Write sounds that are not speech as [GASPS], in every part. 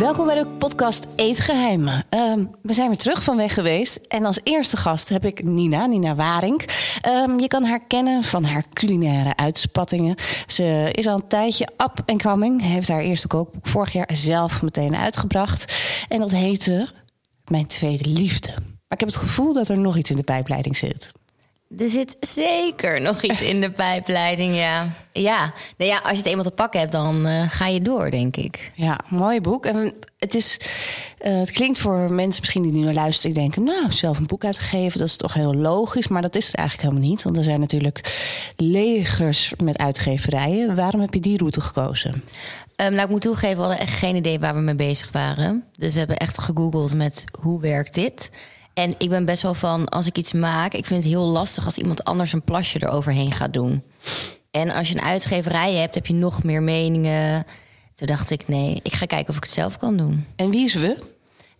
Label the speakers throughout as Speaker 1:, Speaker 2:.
Speaker 1: Welkom bij de podcast Eetgeheimen. Ehm we zijn weer terug van weg geweest. En als eerste gast heb ik Nina, Nina Waring. Ehm, je kan haar kennen van haar culinaire uitspattingen. Ze is al een tijdje up and coming. Heeft haar eerste kookboek vorig jaar zelf meteen uitgebracht. En dat heette Mijn Tweede Liefde. Maar ik heb het gevoel dat er nog iets in de pijpleiding zit.
Speaker 2: Er zit zeker nog iets in de [LAUGHS] pijpleiding, ja. Ja, nou ja als je het eenmaal te pakken hebt, dan eh, ga je door, denk ik.
Speaker 1: Ja, mooi boek. En het, is, eh, het klinkt voor mensen misschien die nu naar luisteren... die denken, nou, zelf een boek uitgegeven, dat is toch heel logisch. Maar dat is het eigenlijk helemaal niet. Want er zijn natuurlijk legers met uitgeverijen. Waarom heb je die route gekozen?
Speaker 2: Ehm, nou, ik moet toegeven, we hadden echt geen idee waar we mee bezig waren. Dus we hebben echt gegoogeld met hoe werkt dit... En ik ben best wel van, als ik iets maak, ik vind het heel lastig als iemand anders een plasje eroverheen gaat doen. En als je een uitgeverij hebt, heb je nog meer meningen. Toen dacht ik, nee, ik ga kijken of ik het zelf kan doen.
Speaker 1: En wie is we?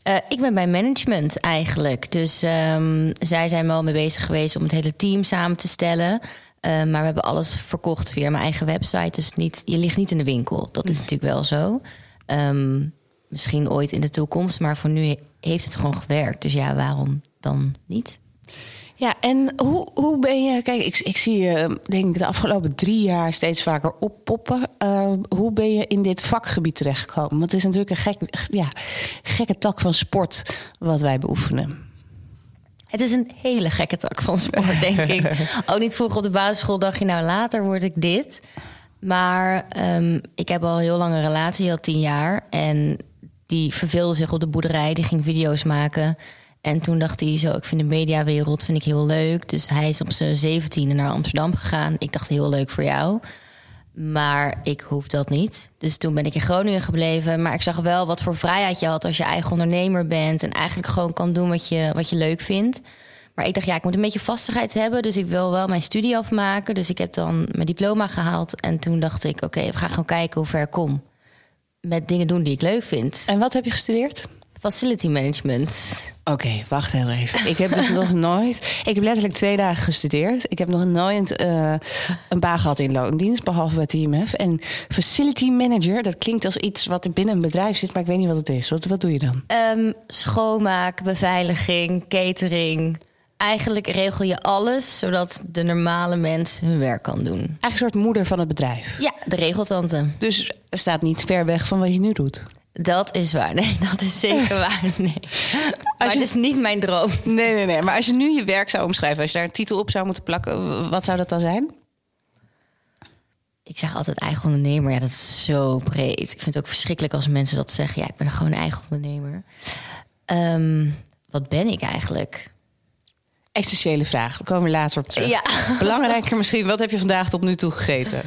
Speaker 2: Uh, ik ben bij management eigenlijk. Dus um, zij zijn wel mee bezig geweest om het hele team samen te stellen. Uh, maar we hebben alles verkocht via mijn eigen website. Dus niet, je ligt niet in de winkel. Dat is natuurlijk wel zo. Um, misschien ooit in de toekomst. Maar voor nu heeft het gewoon gewerkt. Dus ja, waarom dan niet?
Speaker 1: Ja, en hoe, hoe ben je... Kijk, ik, ik zie je denk ik de afgelopen drie jaar steeds vaker oppoppen. Uh, hoe ben je in dit vakgebied terechtgekomen? Want het is natuurlijk een gek, ja, gekke tak van sport wat wij beoefenen.
Speaker 2: Het is een hele gekke tak van sport, [LAUGHS] denk ik. Ook niet vroeger op de basisschool dacht je... nou, later word ik dit. Maar um, ik heb al heel lang een relatie, al tien jaar. En die verveelde zich op de boerderij, die ging video's maken. En toen dacht hij zo, ik vind de mediawereld vind ik heel leuk. Dus hij is op zijn zeventiende naar Amsterdam gegaan. Ik dacht, heel leuk voor jou. Maar ik hoef dat niet. Dus toen ben ik in Groningen gebleven. Maar ik zag wel wat voor vrijheid je had als je eigen ondernemer bent. En eigenlijk gewoon kan doen wat je, wat je leuk vindt. Maar ik dacht, ja, ik moet een beetje vastigheid hebben. Dus ik wil wel mijn studie afmaken. Dus ik heb dan mijn diploma gehaald. En toen dacht ik, oké, we gaan gewoon kijken hoe ver ik kom met dingen doen die ik leuk vind.
Speaker 1: En wat heb je gestudeerd?
Speaker 2: Facility management.
Speaker 1: Oké, wacht heel even. Ik heb dus [LAUGHS] nog nooit. Ik heb letterlijk twee dagen gestudeerd. Ik heb nog nooit uh, een baan gehad in loondienst, behalve bij TMF. En facility manager, dat klinkt als iets wat binnen een bedrijf zit, maar ik weet niet wat het is. Wat, wat doe je dan?
Speaker 2: Um, schoonmaak, beveiliging, catering. Eigenlijk regel je alles zodat de normale mens hun werk kan doen. Eigenlijk
Speaker 1: een soort moeder van het bedrijf.
Speaker 2: Ja, de regeltante.
Speaker 1: Dus staat niet ver weg van wat je nu doet.
Speaker 2: Dat is waar. Nee, [LAUGHS] dat is zeker [LAUGHS] waar. Nee. Maar het is niet mijn droom.
Speaker 1: Nee, nee, nee. Maar als je nu je werk zou omschrijven, als je daar een titel op zou moeten plakken, wat zou dat dan zijn?
Speaker 2: Ik zeg altijd eigen ondernemer. Ja, dat is zo breed. Ik vind het ook verschrikkelijk als mensen dat zeggen. Ja, ik ben gewoon een eigen ondernemer. Um, wat ben ik eigenlijk?
Speaker 1: Essentiële vraag. We komen later op terug.
Speaker 2: Ja.
Speaker 1: Belangrijker misschien, wat heb je vandaag tot nu toe gegeten?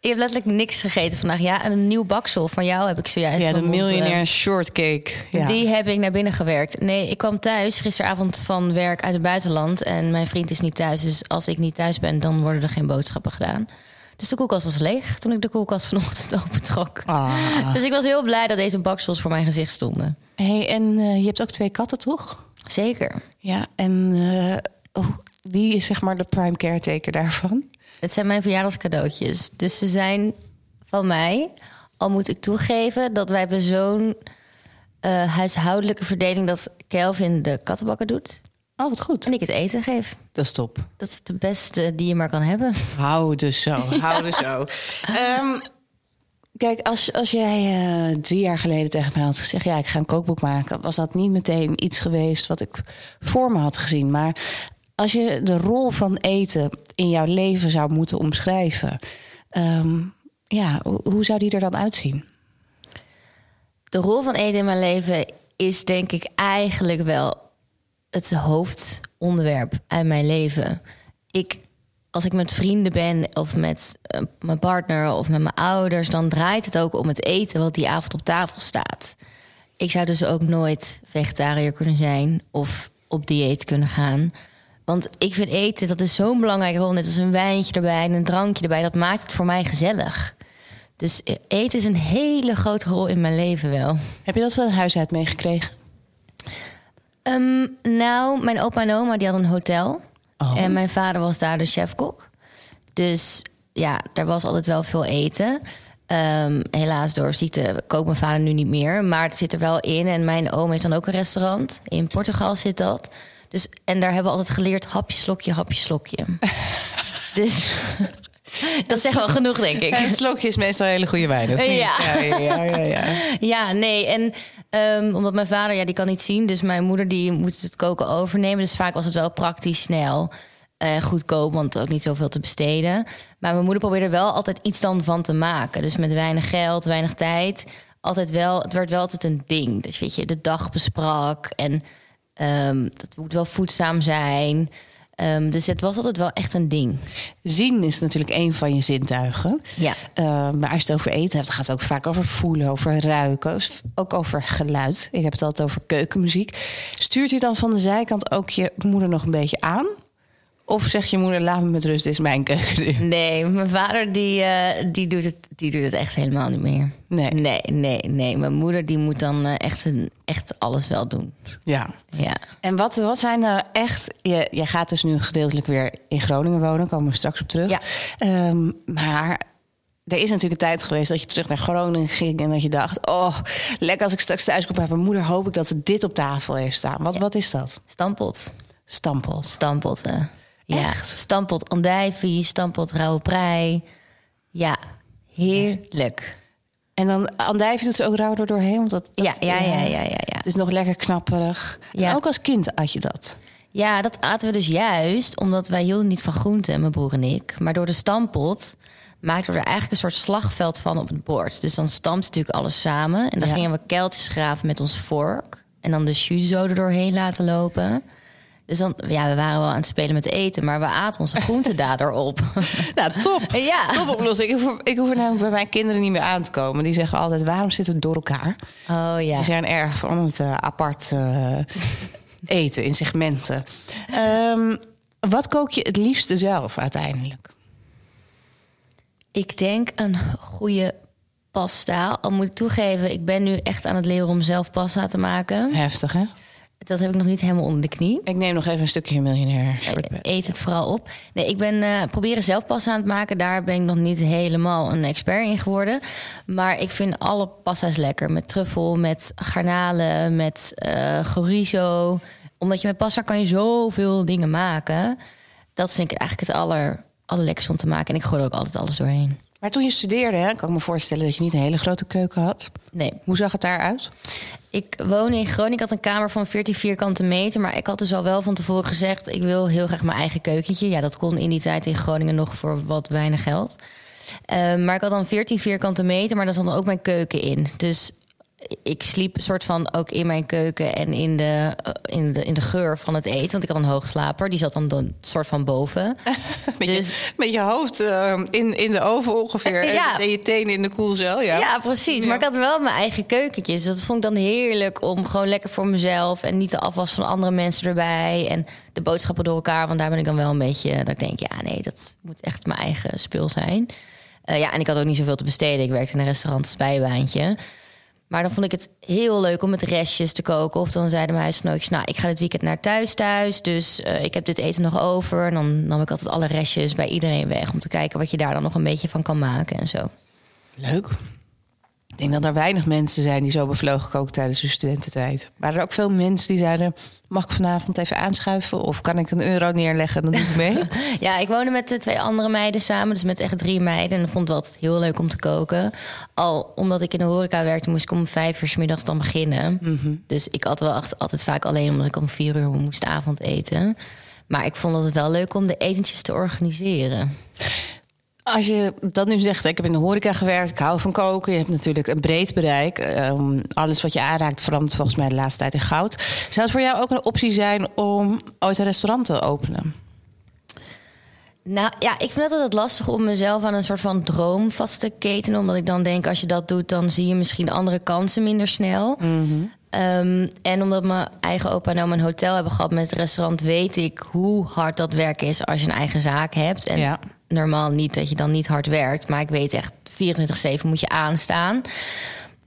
Speaker 2: Ik heb letterlijk niks gegeten vandaag. Ja, een nieuw baksel van jou heb ik zojuist.
Speaker 1: Ja, de miljonair shortcake. Ja.
Speaker 2: Die heb ik naar binnen gewerkt. Nee, ik kwam thuis gisteravond van werk uit het buitenland. En mijn vriend is niet thuis. Dus als ik niet thuis ben, dan worden er geen boodschappen gedaan. Dus de koelkast was leeg toen ik de koelkast vanochtend [LAUGHS] opentrok. Ah. Dus ik was heel blij dat deze baksels voor mijn gezicht stonden.
Speaker 1: hey, en uh, je hebt ook twee katten, toch?
Speaker 2: Zeker.
Speaker 1: Ja, en uh, oh, wie is zeg maar de prime caretaker daarvan?
Speaker 2: Het zijn mijn verjaardagscadeautjes. Dus ze zijn van mij. Al moet ik toegeven dat wij hebben zo'n uh, huishoudelijke verdeling... dat Kelvin de kattenbakken doet.
Speaker 1: Oh, wat goed.
Speaker 2: En ik het eten geef.
Speaker 1: Dat is top.
Speaker 2: Dat is de beste die je maar kan hebben.
Speaker 1: Hou dus zo, hou dus zo. Um, [LAUGHS] Kijk, als, als jij uh, drie jaar geleden tegen mij had gezegd: Ja, ik ga een kookboek maken, was dat niet meteen iets geweest wat ik voor me had gezien. Maar als je de rol van eten in jouw leven zou moeten omschrijven, um, ja, hoe, hoe zou die er dan uitzien?
Speaker 2: De rol van eten in mijn leven is denk ik eigenlijk wel het hoofdonderwerp uit mijn leven. Ik als ik met vrienden ben of met uh, mijn partner of met mijn ouders, dan draait het ook om het eten wat die avond op tafel staat. Ik zou dus ook nooit vegetariër kunnen zijn of op dieet kunnen gaan. Want ik vind eten, dat is zo'n belangrijke rol. Net als een wijntje erbij en een drankje erbij. Dat maakt het voor mij gezellig. Dus eh, eten is een hele grote rol in mijn leven wel.
Speaker 1: Heb je dat van huis uit meegekregen?
Speaker 2: Ehm, nou, mijn opa en oma die hadden een hotel.
Speaker 1: Oh.
Speaker 2: En mijn vader was daar de chefkok. Dus ja, er was altijd wel veel eten. Ehm, helaas door ziekte kookt mijn vader nu niet meer. Maar het zit er wel in. En mijn oom heeft dan ook een restaurant. In Portugal zit dat. Dus, en daar hebben we altijd geleerd hapje, slokje, hapje, slokje. [LAUGHS] dus [LAUGHS] dat zegt wel genoeg, denk ik.
Speaker 1: Een slokje is meestal hele goede wijn, niet?
Speaker 2: Ja.
Speaker 1: Ja, ja, ja, ja. [LAUGHS]
Speaker 2: Ja, nee. En ehm, omdat mijn vader, ja, die kan niet zien. Dus mijn moeder, die moet het koken overnemen. Dus vaak was het wel praktisch snel. en goedkoop, want ook niet zoveel te besteden. Maar mijn moeder probeerde wel altijd iets dan van te maken. Dus met weinig geld, weinig tijd. Altijd wel, het werd wel altijd een ding. Dus weet je, de dag besprak. En ehm dat moet wel voedzaam zijn. Ehm, dus het was altijd wel echt een ding.
Speaker 1: Zien is natuurlijk een van je zintuigen.
Speaker 2: Ja.
Speaker 1: Uh, maar als je het over eten hebt, gaat het ook vaak over voelen, over ruiken, ook over geluid. Ik heb het altijd over keukenmuziek. Stuurt je dan van de zijkant ook je moeder nog een beetje aan? Of zeg je moeder, laat me met rust, dit is mijn keuken nu?
Speaker 2: Nee, mijn vader die, uh, die, doet het, die doet het echt helemaal niet meer.
Speaker 1: Nee.
Speaker 2: Nee, nee, nee. Mijn moeder die moet dan uh, echt, echt alles wel doen.
Speaker 1: Ja.
Speaker 2: ja.
Speaker 1: En wat, wat zijn nou echt... Je, je gaat dus nu gedeeltelijk weer in Groningen wonen, komen we straks op terug.
Speaker 2: Ja.
Speaker 1: Um, maar er is natuurlijk een tijd geweest dat je terug naar Groningen ging... en dat je dacht, oh, lekker als ik straks thuis kom bij mijn moeder... hoop ik dat ze dit op tafel heeft staan. Wat,
Speaker 2: Ja.
Speaker 1: wat is dat?
Speaker 2: Stampot.
Speaker 1: Stampot.
Speaker 2: Stampotten. Ja.
Speaker 1: Echt?
Speaker 2: Stampot andijvie, stampot rauwe prei. Ja, heerlijk.
Speaker 1: En dan andijvie doet ze ook rauw er doorheen? Want dat, dat-
Speaker 2: Ja, ja, ja, ja, ja, ja.
Speaker 1: Het is nog lekker knapperig.
Speaker 2: Ja.
Speaker 1: En ook als kind had je dat.
Speaker 2: Ja, dat aten we dus juist omdat wij hielden niet van groenten, mijn broer en ik. Maar door de stampot maakten we er eigenlijk een soort slagveld van op het bord. Dus dan stampt natuurlijk alles samen. En dan
Speaker 1: Ja.
Speaker 2: gingen we kuiltjes graven met ons vork. En dan de jus zo er doorheen laten lopen. Dus dan, ja, we waren wel aan het spelen met eten, maar we aten onze [LAUGHS] groenten daardoor op.
Speaker 1: Nou, top. [LAUGHS]
Speaker 2: Ja.
Speaker 1: Top oplossing. Ik hoef, ik hoef er namelijk bij mijn kinderen niet meer aan te komen. Die zeggen altijd, waarom zitten we door elkaar?
Speaker 2: Oh ja.
Speaker 1: Die zijn erg van het eh, apart eh, eten in segmenten. Ehm, wat kook je het liefste zelf uiteindelijk?
Speaker 2: Ik denk een goede pasta. Al moet ik toegeven, ik ben nu echt aan het leren om zelf pasta te maken.
Speaker 1: Heftig, hè?
Speaker 2: Dat heb ik nog niet helemaal onder de knie.
Speaker 1: Ik neem nog even een stukje miljonair shortbread.
Speaker 2: Eet het vooral op. Nee, ik ben eh, proberen zelf pasta aan het maken. Daar ben ik nog niet helemaal een expert in geworden. Maar ik vind alle pasta's lekker. Met truffel, met garnalen, met eh chorizo. Omdat je met pasta kan je zoveel dingen maken. Dat vind ik eigenlijk het aller, allerlekkerste om te maken. En ik gooi er ook altijd alles doorheen.
Speaker 1: Maar toen je studeerde, hè, kan ik me voorstellen dat je niet een hele grote keuken had.
Speaker 2: Nee,
Speaker 1: Hoe zag het daaruit?
Speaker 2: Ik woon in Groningen. Ik had een kamer van 14 vierkante meter. Maar ik had dus al wel van tevoren gezegd... ik wil heel graag mijn eigen keukentje. Ja, dat kon in die tijd in Groningen nog voor wat weinig geld. Eh, maar ik had dan 14 vierkante meter, maar daar zat dan ook mijn keuken in. Dus ik sliep soort van ook in mijn keuken en in de, eh, in de, in de geur van het eten. Want ik had een hoogslaper, die zat dan een soort van boven. [LAUGHS]
Speaker 1: Met,
Speaker 2: Dus-
Speaker 1: je, met je hoofd eh, in, in de oven ongeveer. [LAUGHS] en-
Speaker 2: Ja.
Speaker 1: En je tenen in de koelcel. Ja,
Speaker 2: Ja, precies.
Speaker 1: Ja.
Speaker 2: Maar ik had wel mijn eigen keukentje. Dus dat vond ik dan heerlijk om gewoon lekker voor mezelf... en niet de afwas van andere mensen erbij. En de boodschappen door elkaar. Want daar ben ik dan wel een beetje... dat ik denk, ja, nee, dat moet echt mijn eigen spul zijn. Eh, ja, en ik had ook niet zoveel te besteden. Ik werkte in een restaurant als bijbaantje. Maar dan vond ik het heel leuk om met restjes te koken. Of dan zeiden mijn huisgenootjes... nou, ik ga dit weekend naar thuis thuis... dus eh, ik heb dit eten nog over. En dan nam ik altijd alle restjes bij iedereen weg... om te kijken wat je daar dan nog een beetje van kan maken en zo.
Speaker 1: Leuk. Ik denk dat er weinig mensen zijn die zo bevlogen koken tijdens hun studententijd. Waren er ook veel mensen die zeiden... mag ik vanavond even aanschuiven? Of kan ik een euro neerleggen en dan doe ik mee? [LAUGHS]
Speaker 2: Ja, ik woonde met de twee andere meiden samen. Dus met echt drie meiden. En ik vond het altijd heel leuk om te koken. Al omdat ik in de horeca werkte, moest ik om vijf uur 's middags dan beginnen. Dus ik had wel altijd vaak alleen omdat ik om vier uur moest avondeten. Maar ik vond het wel leuk om de etentjes te organiseren.
Speaker 1: Als je dat nu zegt, ik heb in de horeca gewerkt, ik hou van koken. Je hebt natuurlijk een breed bereik. Ehm, alles wat je aanraakt verandert volgens mij de laatste tijd in goud. Zou het voor jou ook een optie zijn om ooit een restaurant te openen?
Speaker 2: Nou ja, ik vind het altijd lastig om mezelf aan een soort van droom vast te ketenen. Omdat ik dan denk, als je dat doet, dan zie je misschien andere kansen minder snel. Ehm, en omdat mijn eigen opa en oma een hotel hebben gehad met het restaurant, weet ik hoe hard dat werken is als je een eigen zaak hebt. En
Speaker 1: Ja.
Speaker 2: Normaal niet dat je dan niet hard werkt, maar ik weet echt 24/7 moet je aanstaan.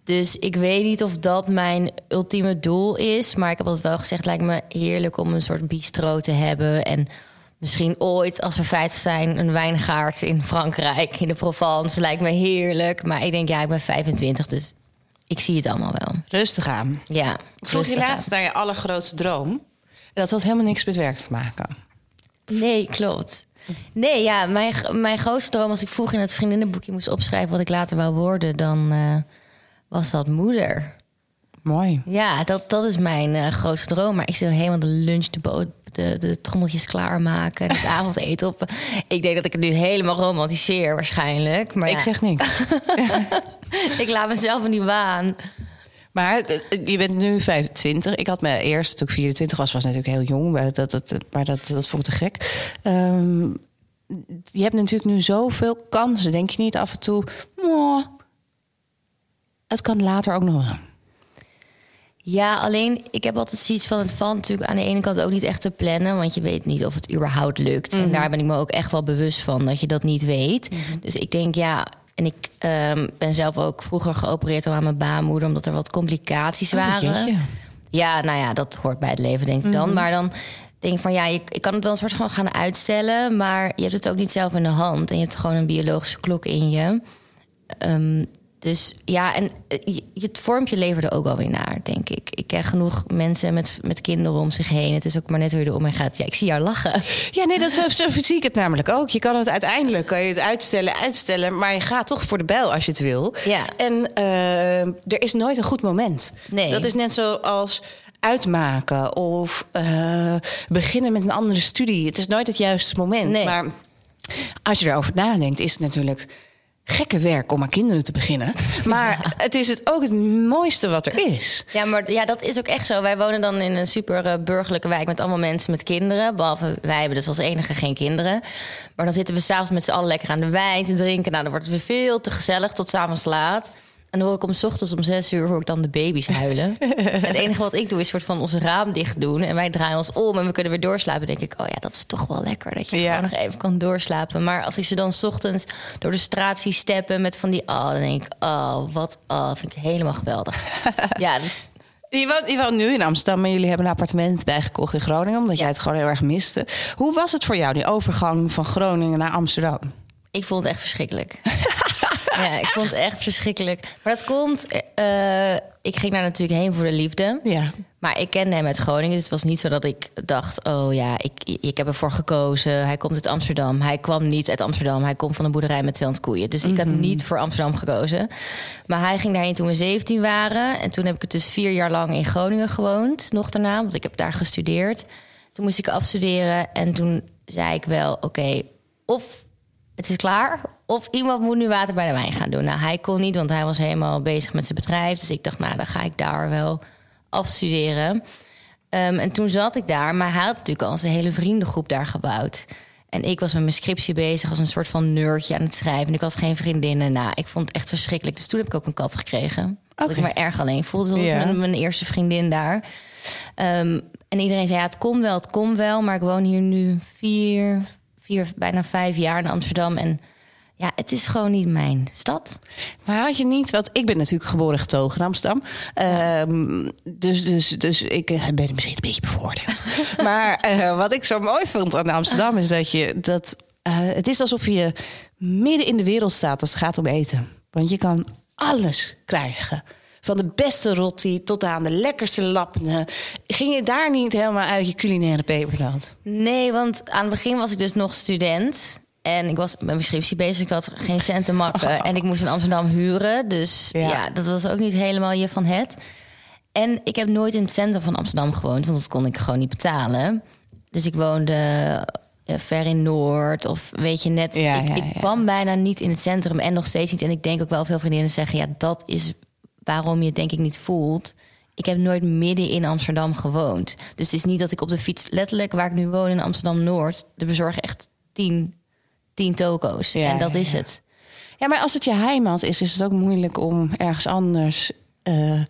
Speaker 2: Dus ik weet niet of dat mijn ultieme doel is. Maar ik heb altijd wel gezegd, het lijkt me heerlijk om een soort bistro te hebben. En misschien ooit, als we 50 zijn, een wijngaard in Frankrijk, in de Provence. Lijkt me heerlijk. Maar ik denk, ja, ik ben 25, dus ik zie het allemaal wel.
Speaker 1: Rustig aan.
Speaker 2: Ja,
Speaker 1: Ik vroeg je laatst naar je allergrootste droom. En dat had helemaal niks met werk te maken.
Speaker 2: Nee, klopt. Nee, ja, mijn, mijn grootste droom, als ik vroeg in het vriendinnenboekje moest opschrijven wat ik later wou worden, dan eh, was dat moeder.
Speaker 1: Mooi.
Speaker 2: Ja, dat, dat is mijn eh, grootste droom. Maar ik zou helemaal de lunch, de, de, de trommeltjes klaarmaken, het [LAUGHS] avondeten op. Ik denk dat ik het nu helemaal romantiseer waarschijnlijk. Maar
Speaker 1: ik
Speaker 2: ja,
Speaker 1: zeg niks. [LAUGHS] [LAUGHS]
Speaker 2: ik laat mezelf in die waan.
Speaker 1: Maar eh, je bent nu 25. Ik had me eerst, toen ik 24 was, was natuurlijk heel jong. Maar dat, dat, maar dat, dat vond ik te gek. Ehm, je hebt natuurlijk nu zoveel kansen. Denk je niet af en toe... "Mwah, het kan later ook nog wel.
Speaker 2: Ja, alleen ik heb altijd zoiets van het valt natuurlijk aan de ene kant ook niet echt te plannen, want je weet niet of het überhaupt lukt. En daar ben ik me ook echt wel bewust van dat je dat niet weet. Dus ik denk ja, en ik ehm, ben zelf ook vroeger geopereerd al aan mijn baarmoeder omdat er wat complicaties waren.
Speaker 1: jeetje.
Speaker 2: Ja, nou ja, dat hoort bij het leven, denk ik dan. Maar dan denk ik van ja, je, ik kan het wel een soort van gaan uitstellen, maar je hebt het ook niet zelf in de hand. En je hebt gewoon een biologische klok in je. Ehm, dus ja, en eh, je, het vormt je leven er ook alweer naar, denk ik. Ik ken genoeg mensen met, met kinderen om zich heen. Het is ook maar net hoe je eromheen gaat. Ja, ik zie jou lachen.
Speaker 1: Ja, nee, dat, zo, zo zie ik het namelijk ook. Je kan het uiteindelijk kan je het uitstellen, uitstellen, maar je gaat toch voor de bijl als je het wil.
Speaker 2: Ja.
Speaker 1: En eh, er is nooit een goed moment.
Speaker 2: Nee.
Speaker 1: Dat is net zoals uitmaken of eh, beginnen met een andere studie. Het is nooit het juiste moment.
Speaker 2: Nee.
Speaker 1: Maar als je erover nadenkt, is het natuurlijk gekke werk om aan kinderen te beginnen. [LAUGHS] Maar het is het ook het mooiste wat er is.
Speaker 2: Ja, maar ja, dat is ook echt zo. Wij wonen dan in een super eh, burgerlijke wijk met allemaal mensen met kinderen. Behalve wij hebben dus als enige geen kinderen. Maar dan zitten we s'avonds met z'n allen lekker aan de wijn te drinken. Nou, dan wordt het weer veel te gezellig tot s'avonds laat. En dan hoor ik om 's ochtends om zes uur hoor ik dan de baby's huilen. [LAUGHS] het enige wat ik doe is soort van onze raam dicht doen. En wij draaien ons om en we kunnen weer doorslapen. Dan denk ik, oh ja, dat is toch wel lekker. Dat je
Speaker 1: Ja.
Speaker 2: gewoon nog even kan doorslapen. Maar als ik ze dan 's ochtends door de straat zie steppen met van die... Oh, dan denk ik, oh, wat, oh, vind ik helemaal geweldig. [LAUGHS] ja,
Speaker 1: Je woont, je woont nu in Amsterdam, maar jullie hebben een appartement bijgekocht in Groningen, omdat jij het gewoon heel erg miste. Hoe was het voor jou, die overgang van Groningen naar Amsterdam?
Speaker 2: Ik vond het echt verschrikkelijk. [LAUGHS] ja, ik vond het echt verschrikkelijk. Maar dat komt... eh, ik ging daar natuurlijk heen voor de liefde.
Speaker 1: Ja.
Speaker 2: Maar ik kende hem uit Groningen. Dus het was niet zo dat ik dacht... oh ja, ik, ik heb ervoor gekozen. Hij komt uit Amsterdam. Hij kwam niet uit Amsterdam. Hij komt van een boerderij met 200 koeien. Dus ik heb niet voor Amsterdam gekozen. Maar hij ging daarheen toen we 17 waren. En toen heb ik het dus vier jaar lang in Groningen gewoond. Nog daarna, want ik heb daar gestudeerd. Toen moest ik afstuderen. En toen zei ik wel, oké, of het is klaar. Of iemand moet nu water bij de wijn gaan doen. Nou, hij kon niet, want hij was helemaal bezig met zijn bedrijf. Dus ik dacht, nou, dan ga ik daar wel afstuderen. Ehm, en toen zat ik daar, maar hij had natuurlijk al zijn hele vriendengroep daar gebouwd. En ik was met mijn scriptie bezig als een soort van nerdje aan het schrijven. En ik had geen vriendinnen. Nou, ik vond het echt verschrikkelijk. Dus toen heb ik ook een kat gekregen. Dat ik me erg alleen voelde.
Speaker 1: Ja.
Speaker 2: mijn eerste vriendin daar. Ehm, en iedereen zei, ja, het komt wel, het komt wel. Maar ik woon hier nu vier, vier, bijna vijf jaar in Amsterdam. En ja, het is gewoon niet mijn stad.
Speaker 1: Maar had je niet, want ik ben natuurlijk geboren getogen in Amsterdam. Ehm, dus, dus, dus ik eh, ben misschien een beetje bevoordeeld. [LAUGHS] maar eh, wat ik zo mooi vond aan Amsterdam is dat je dat. eh, het is alsof je midden in de wereld staat als het gaat om eten. Want je kan alles krijgen. Van de beste rotti tot aan de lekkerste lappen. Ging je daar niet helemaal uit je culinaire pepernoot?
Speaker 2: Nee, want aan het begin was ik dus nog student. En ik was met mijn scriptie bezig. Ik had geen cent te makken. En ik moest in Amsterdam huren. Dus
Speaker 1: Ja.
Speaker 2: ja. dat was ook niet helemaal je van het. En ik heb nooit in het centrum van Amsterdam gewoond. Want dat kon ik gewoon niet betalen. Dus ik woonde ja, ver in Noord. Of weet je net.
Speaker 1: Ja,
Speaker 2: ik,
Speaker 1: ja,
Speaker 2: ik kwam bijna niet in het centrum. En nog steeds niet. En ik denk ook wel veel vriendinnen zeggen... ja, dat is waarom je het denk ik niet voelt. Ik heb nooit midden in Amsterdam gewoond. Dus het is niet dat ik op de fiets... letterlijk waar ik nu woon in Amsterdam-Noord... de bezorgen echt tien, tien toko's.
Speaker 1: Ja,
Speaker 2: en dat
Speaker 1: ja,
Speaker 2: is
Speaker 1: ja.
Speaker 2: het.
Speaker 1: Ja, maar als het je heimat is, is het ook moeilijk om ergens anders. eh,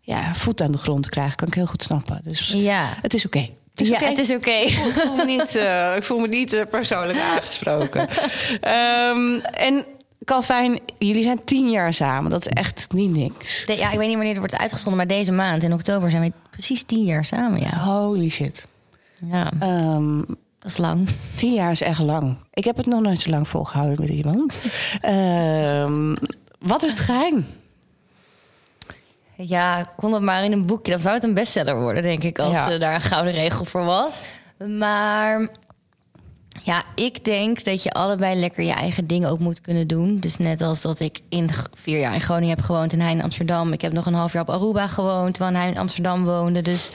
Speaker 1: ja, voet aan de grond te krijgen. Kan ik heel goed snappen. Dus
Speaker 2: Ja,
Speaker 1: het is oké. Het is
Speaker 2: ja
Speaker 1: oké.
Speaker 2: het is oké.
Speaker 1: Ik voel me niet, eh, ik voel me niet eh, persoonlijk [LAUGHS] aangesproken. Ehm, en Calvijn, jullie zijn tien jaar samen. Dat is echt niet niks.
Speaker 2: De- ja, ik weet niet wanneer het wordt uitgezonden, maar deze maand in oktober zijn we precies tien jaar samen. Ja,
Speaker 1: Holy shit.
Speaker 2: ja
Speaker 1: Ehm,
Speaker 2: dat is lang.
Speaker 1: tien jaar is echt lang. Ik heb het nog nooit zo lang volgehouden met iemand. [LAUGHS] Ehm, wat is het geheim?
Speaker 2: Ja, kon dat maar in een boekje. Dan zou het een bestseller worden, denk ik, als
Speaker 1: Ja.
Speaker 2: daar een gouden regel voor was. Maar ja, ik denk dat je allebei lekker je eigen dingen ook moet kunnen doen. Dus net als dat ik in vier jaar in Groningen heb gewoond en hij in Amsterdam. Ik heb nog een half jaar op Aruba gewoond, terwijl hij in Amsterdam woonde. Dus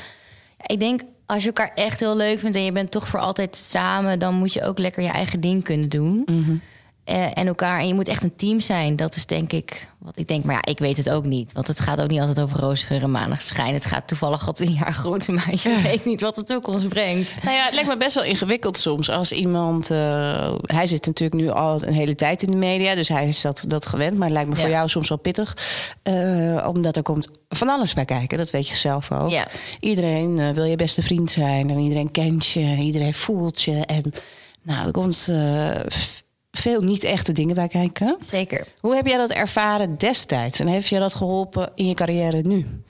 Speaker 2: ik denk, als je elkaar echt heel leuk vindt en je bent toch voor altijd samen, dan moet je ook lekker je eigen ding kunnen doen. Eh, en elkaar. En je moet echt een team zijn. Dat is denk ik wat ik denk. Maar ja, ik weet het ook niet. Want het gaat ook niet altijd over roosgeur en maneschijn. Het gaat toevallig al tien jaar goed. Maar je weet niet wat de toekomst brengt.
Speaker 1: Nou ja, het lijkt me best wel ingewikkeld soms als iemand. eh, hij zit natuurlijk nu al een hele tijd in de media, dus hij is dat, dat gewend. Maar het lijkt me voor jou soms wel pittig, eh, omdat er komt van alles bij kijken. Dat weet je zelf ook.
Speaker 2: Ja.
Speaker 1: Iedereen eh, wil je beste vriend zijn en iedereen kent je en iedereen voelt je. En nou, er komt eh, veel niet echte dingen bij kijken.
Speaker 2: Zeker.
Speaker 1: Hoe heb jij dat ervaren destijds en heeft je dat geholpen in je carrière nu?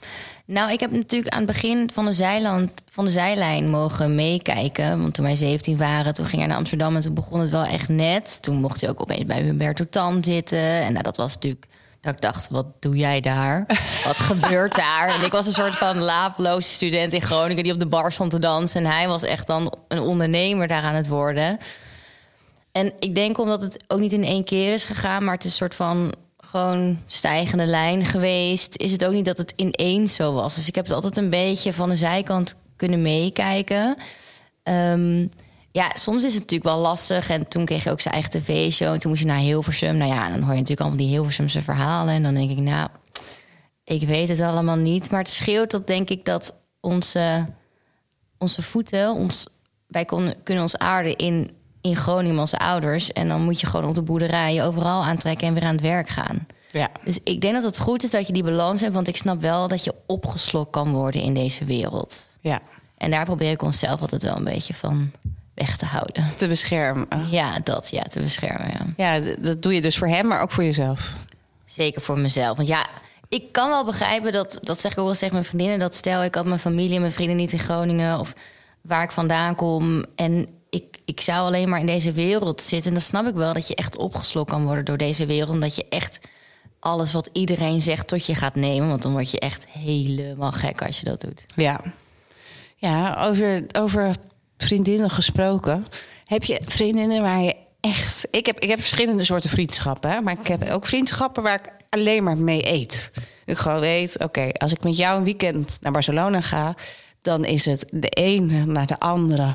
Speaker 2: Nou, ik heb natuurlijk aan het begin van de, zijland, van de zijlijn mogen meekijken. Want toen wij 17 waren, toen ging hij naar Amsterdam en toen begon het wel echt net. Toen mocht hij ook opeens bij Humberto Tan zitten. En nou, dat was natuurlijk dat ik dacht, wat doe jij daar? Wat [LAUGHS] gebeurt daar? En ik was een soort van laafloze student in Groningen die op de bar stond te dansen. En hij was echt dan een ondernemer daar aan het worden. En ik denk omdat het ook niet in één keer is gegaan, maar het is een soort van gewoon stijgende lijn geweest. Is het ook niet dat het ineens zo was. Dus ik heb het altijd een beetje van de zijkant kunnen meekijken. Ehm, ja, soms is het natuurlijk wel lastig. En toen kreeg je ook zijn eigen tv-show. En toen moest je naar Hilversum. Nou ja, dan hoor je natuurlijk allemaal die Hilversumse verhalen. En dan denk ik, nou, ik weet het allemaal niet. Maar het scheelt dat denk ik dat onze, onze voeten... Ons, wij kon, kunnen ons aarden in, in Groningen onze ouders. En dan moet je gewoon op de boerderij overal aantrekken en weer aan het werk gaan.
Speaker 1: Ja.
Speaker 2: Dus ik denk dat het goed is dat je die balans hebt. Want ik snap wel dat je opgeslokt kan worden in deze wereld.
Speaker 1: Ja,
Speaker 2: En daar probeer ik onszelf altijd wel een beetje van weg te houden.
Speaker 1: te beschermen.
Speaker 2: Ja, dat ja, te beschermen. Ja.
Speaker 1: Ja, dat doe je dus voor hem, maar ook voor jezelf.
Speaker 2: Zeker voor mezelf. Want ja, ik kan wel begrijpen dat, dat zeg ik ook wel eens tegen mijn vriendinnen. Dat stel ik had mijn familie en mijn vrienden niet in Groningen of waar ik vandaan kom. En ik, ik zou alleen maar in deze wereld zitten. En dan snap ik wel dat je echt opgeslokt kan worden door deze wereld. En dat je echt alles wat iedereen zegt tot je gaat nemen. Want dan word je echt helemaal gek als je dat doet.
Speaker 1: Ja. Ja, over, over vriendinnen gesproken. Heb je vriendinnen waar je echt... Ik heb, ik heb verschillende soorten vriendschappen. Hè? Maar ik heb ook vriendschappen waar ik alleen maar mee eet. Ik gewoon weet, oké, als ik met jou een weekend naar Barcelona ga... dan is het de ene naar de andere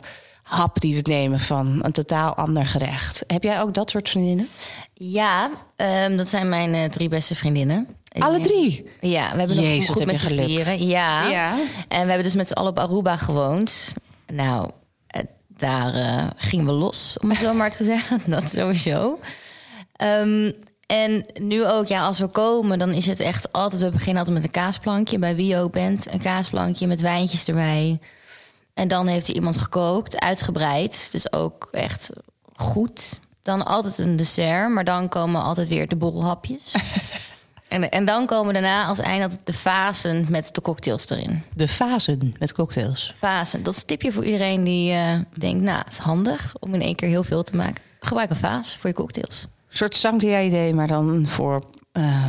Speaker 1: hap die we nemen van een totaal ander gerecht. Heb jij ook dat soort vriendinnen?
Speaker 2: Ja, ehm, dat zijn mijn eh, drie beste vriendinnen.
Speaker 1: Alle drie?
Speaker 2: Ja, we hebben
Speaker 1: Jezus,
Speaker 2: nog goed met z'n vieren. Ja.
Speaker 1: Ja.
Speaker 2: En we hebben dus met z'n allen op Aruba gewoond. Nou, eh, daar eh, gingen we los, om het zo [LAUGHS] maar te zeggen. [LAUGHS] Dat sowieso. Ehm, en nu ook, ja, als we komen, dan is het echt altijd... We beginnen altijd met een kaasplankje, bij wie je ook bent. Een kaasplankje met wijntjes erbij. En dan heeft er iemand gekookt, uitgebreid. Dus ook echt goed. Dan altijd een dessert, maar dan komen altijd weer de borrelhapjes. [LAUGHS] en, en dan komen daarna als einde altijd de fasen met de cocktails erin.
Speaker 1: De fasen met cocktails.
Speaker 2: Fasen, dat is een tipje voor iedereen die eh, denkt... nou, het is handig om in één keer heel veel te maken. Gebruik een vaas voor je cocktails.
Speaker 1: Een soort sangria-idee, maar dan voor uh,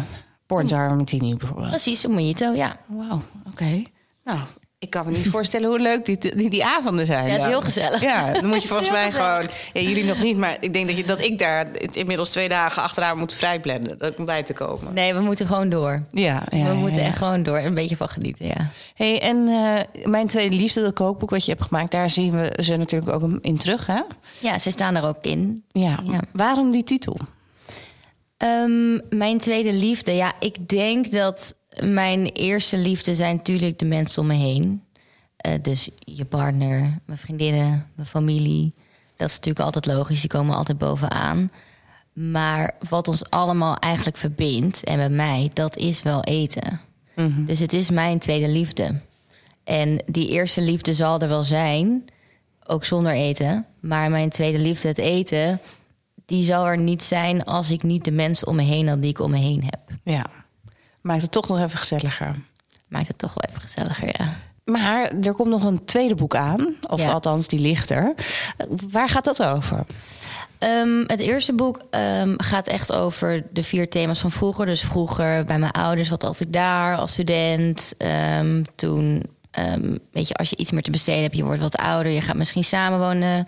Speaker 1: Martini bijvoorbeeld.
Speaker 2: Precies, een mojito, ja.
Speaker 1: Wauw, oké. Nou, ik kan me niet voorstellen hoe leuk die, die, die avonden zijn.
Speaker 2: Ja, het is heel gezellig.
Speaker 1: Ja, dan moet je [LAUGHS] volgens mij gewoon... Ja, jullie nog niet, maar ik denk dat, je, dat ik daar inmiddels twee dagen achteraan moet vrijblenden. Dat om bij te komen.
Speaker 2: Nee, we moeten gewoon door.
Speaker 1: Ja, ja,
Speaker 2: we moeten
Speaker 1: ja.
Speaker 2: echt gewoon door. Een beetje van genieten, ja.
Speaker 1: Hey, en eh, mijn tweede liefde, dat kookboek wat je hebt gemaakt... daar zien we ze natuurlijk ook in terug, hè?
Speaker 2: Ja, ze staan er ook in.
Speaker 1: Ja.
Speaker 2: Ja.
Speaker 1: Waarom die titel?
Speaker 2: Ehm, mijn tweede liefde. Ja, ik denk dat mijn eerste liefde zijn natuurlijk de mensen om me heen. Eh, dus je partner, mijn vriendinnen, mijn familie. Dat is natuurlijk altijd logisch. Die komen altijd bovenaan. Maar wat ons allemaal eigenlijk verbindt, en bij mij, dat is wel eten. Dus het is mijn tweede liefde. En die eerste liefde zal er wel zijn, ook zonder eten. Maar mijn tweede liefde, het eten, die zal er niet zijn als ik niet de mensen om me heen had die ik om me heen heb.
Speaker 1: Ja, maakt het toch nog even gezelliger.
Speaker 2: Maakt het toch wel even gezelliger, ja.
Speaker 1: Maar er komt nog een tweede boek aan, of
Speaker 2: Ja.
Speaker 1: althans die ligt er. Waar gaat dat over?
Speaker 2: Ehm, het eerste boek ehm, gaat echt over de vier thema's van vroeger. Dus vroeger bij mijn ouders, wat had ik daar als student? Ehm, toen, weet je, als je iets meer te besteden hebt, je wordt wat ouder, je gaat misschien samenwonen.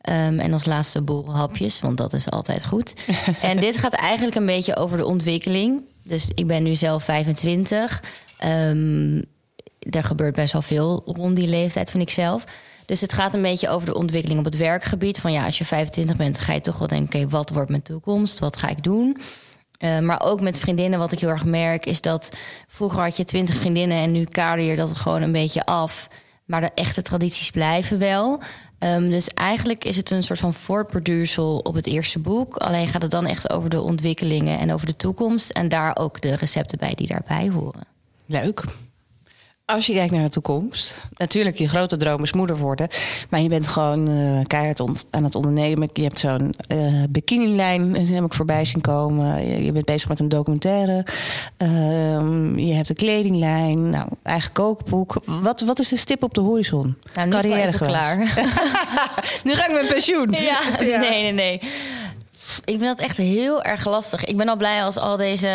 Speaker 2: Ehm, en als laatste borrelhapjes, want dat is altijd goed. [LAUGHS] en dit gaat eigenlijk een beetje over de ontwikkeling. Dus ik ben nu zelf 25. Ehm, er gebeurt best wel veel rond die leeftijd, vind ik zelf. Dus het gaat een beetje over de ontwikkeling op het werkgebied. Van ja, als je 25 bent, ga je toch wel denken: wat wordt mijn toekomst? Wat ga ik doen? Eh, maar ook met vriendinnen, wat ik heel erg merk, is dat vroeger had je 20 vriendinnen en nu kader je dat gewoon een beetje af. Maar de echte tradities blijven wel. Ehm, dus eigenlijk is het een soort van voortborduursel op het eerste boek. Alleen gaat het dan echt over de ontwikkelingen en over de toekomst. En daar ook de recepten bij die daarbij horen.
Speaker 1: Leuk. Als je kijkt naar de toekomst, natuurlijk je grote droom is moeder worden, maar je bent gewoon eh, keihard ont- aan het ondernemen. Je hebt zo'n eh bikinilijn, die heb ik voorbij zien komen. Je, je bent bezig met een documentaire. Ehm, je hebt een kledinglijn, nou, eigen kookboek. Wat, wat is de stip op de horizon?
Speaker 2: Nou, nu is
Speaker 1: geweest.
Speaker 2: klaar. [LAUGHS]
Speaker 1: nu ga ik met pensioen.
Speaker 2: Ja, nee, nee, nee. Ik vind dat echt heel erg lastig. Ik ben al blij als al deze,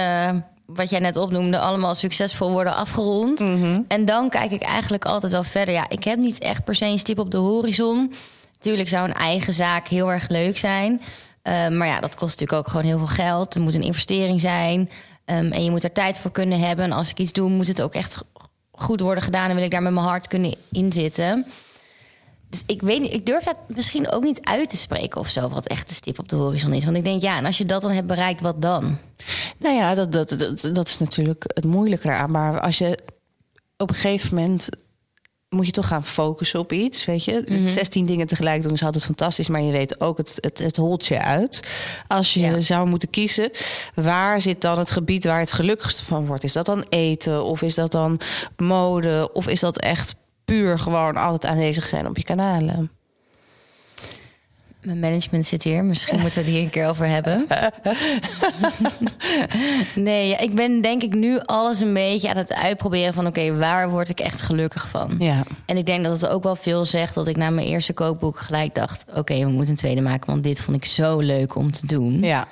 Speaker 2: wat jij net opnoemde, allemaal succesvol worden afgerond. En dan kijk ik eigenlijk altijd wel verder. Ja, ik heb niet echt per se een stip op de horizon. Natuurlijk zou een eigen zaak heel erg leuk zijn. Eh, maar ja, dat kost natuurlijk ook gewoon heel veel geld. Er moet een investering zijn. Ehm, en je moet er tijd voor kunnen hebben. En als ik iets doe, moet het ook echt goed worden gedaan. En wil ik daar met mijn hart kunnen inzitten. Dus ik weet niet, ik durf dat misschien ook niet uit te spreken of zo, wat echt de stip op de horizon is. Want ik denk, ja, en als je dat dan hebt bereikt, wat dan?
Speaker 1: Nou ja, dat, dat, dat, dat is natuurlijk het moeilijke eraan. Maar als je op een gegeven moment moet je toch gaan focussen op iets, weet je. 16 dingen tegelijk doen is altijd fantastisch, maar je weet ook, het, het, het holt je uit. Als je
Speaker 2: Ja.
Speaker 1: zou moeten kiezen, waar zit dan het gebied waar het gelukkigst van wordt? Is dat dan eten of is dat dan mode of is dat echt puur gewoon altijd aanwezig zijn op je kanalen?
Speaker 2: Mijn management zit hier, misschien moeten we het hier een keer over hebben. [LAUGHS] nee, ik ben denk ik nu alles een beetje aan het uitproberen van... oké, waar word ik echt gelukkig van?
Speaker 1: Ja.
Speaker 2: En ik denk dat het ook wel veel zegt dat ik na mijn eerste kookboek gelijk dacht... oké, we moeten een tweede maken, want dit vond ik zo leuk om te doen.
Speaker 1: Ja.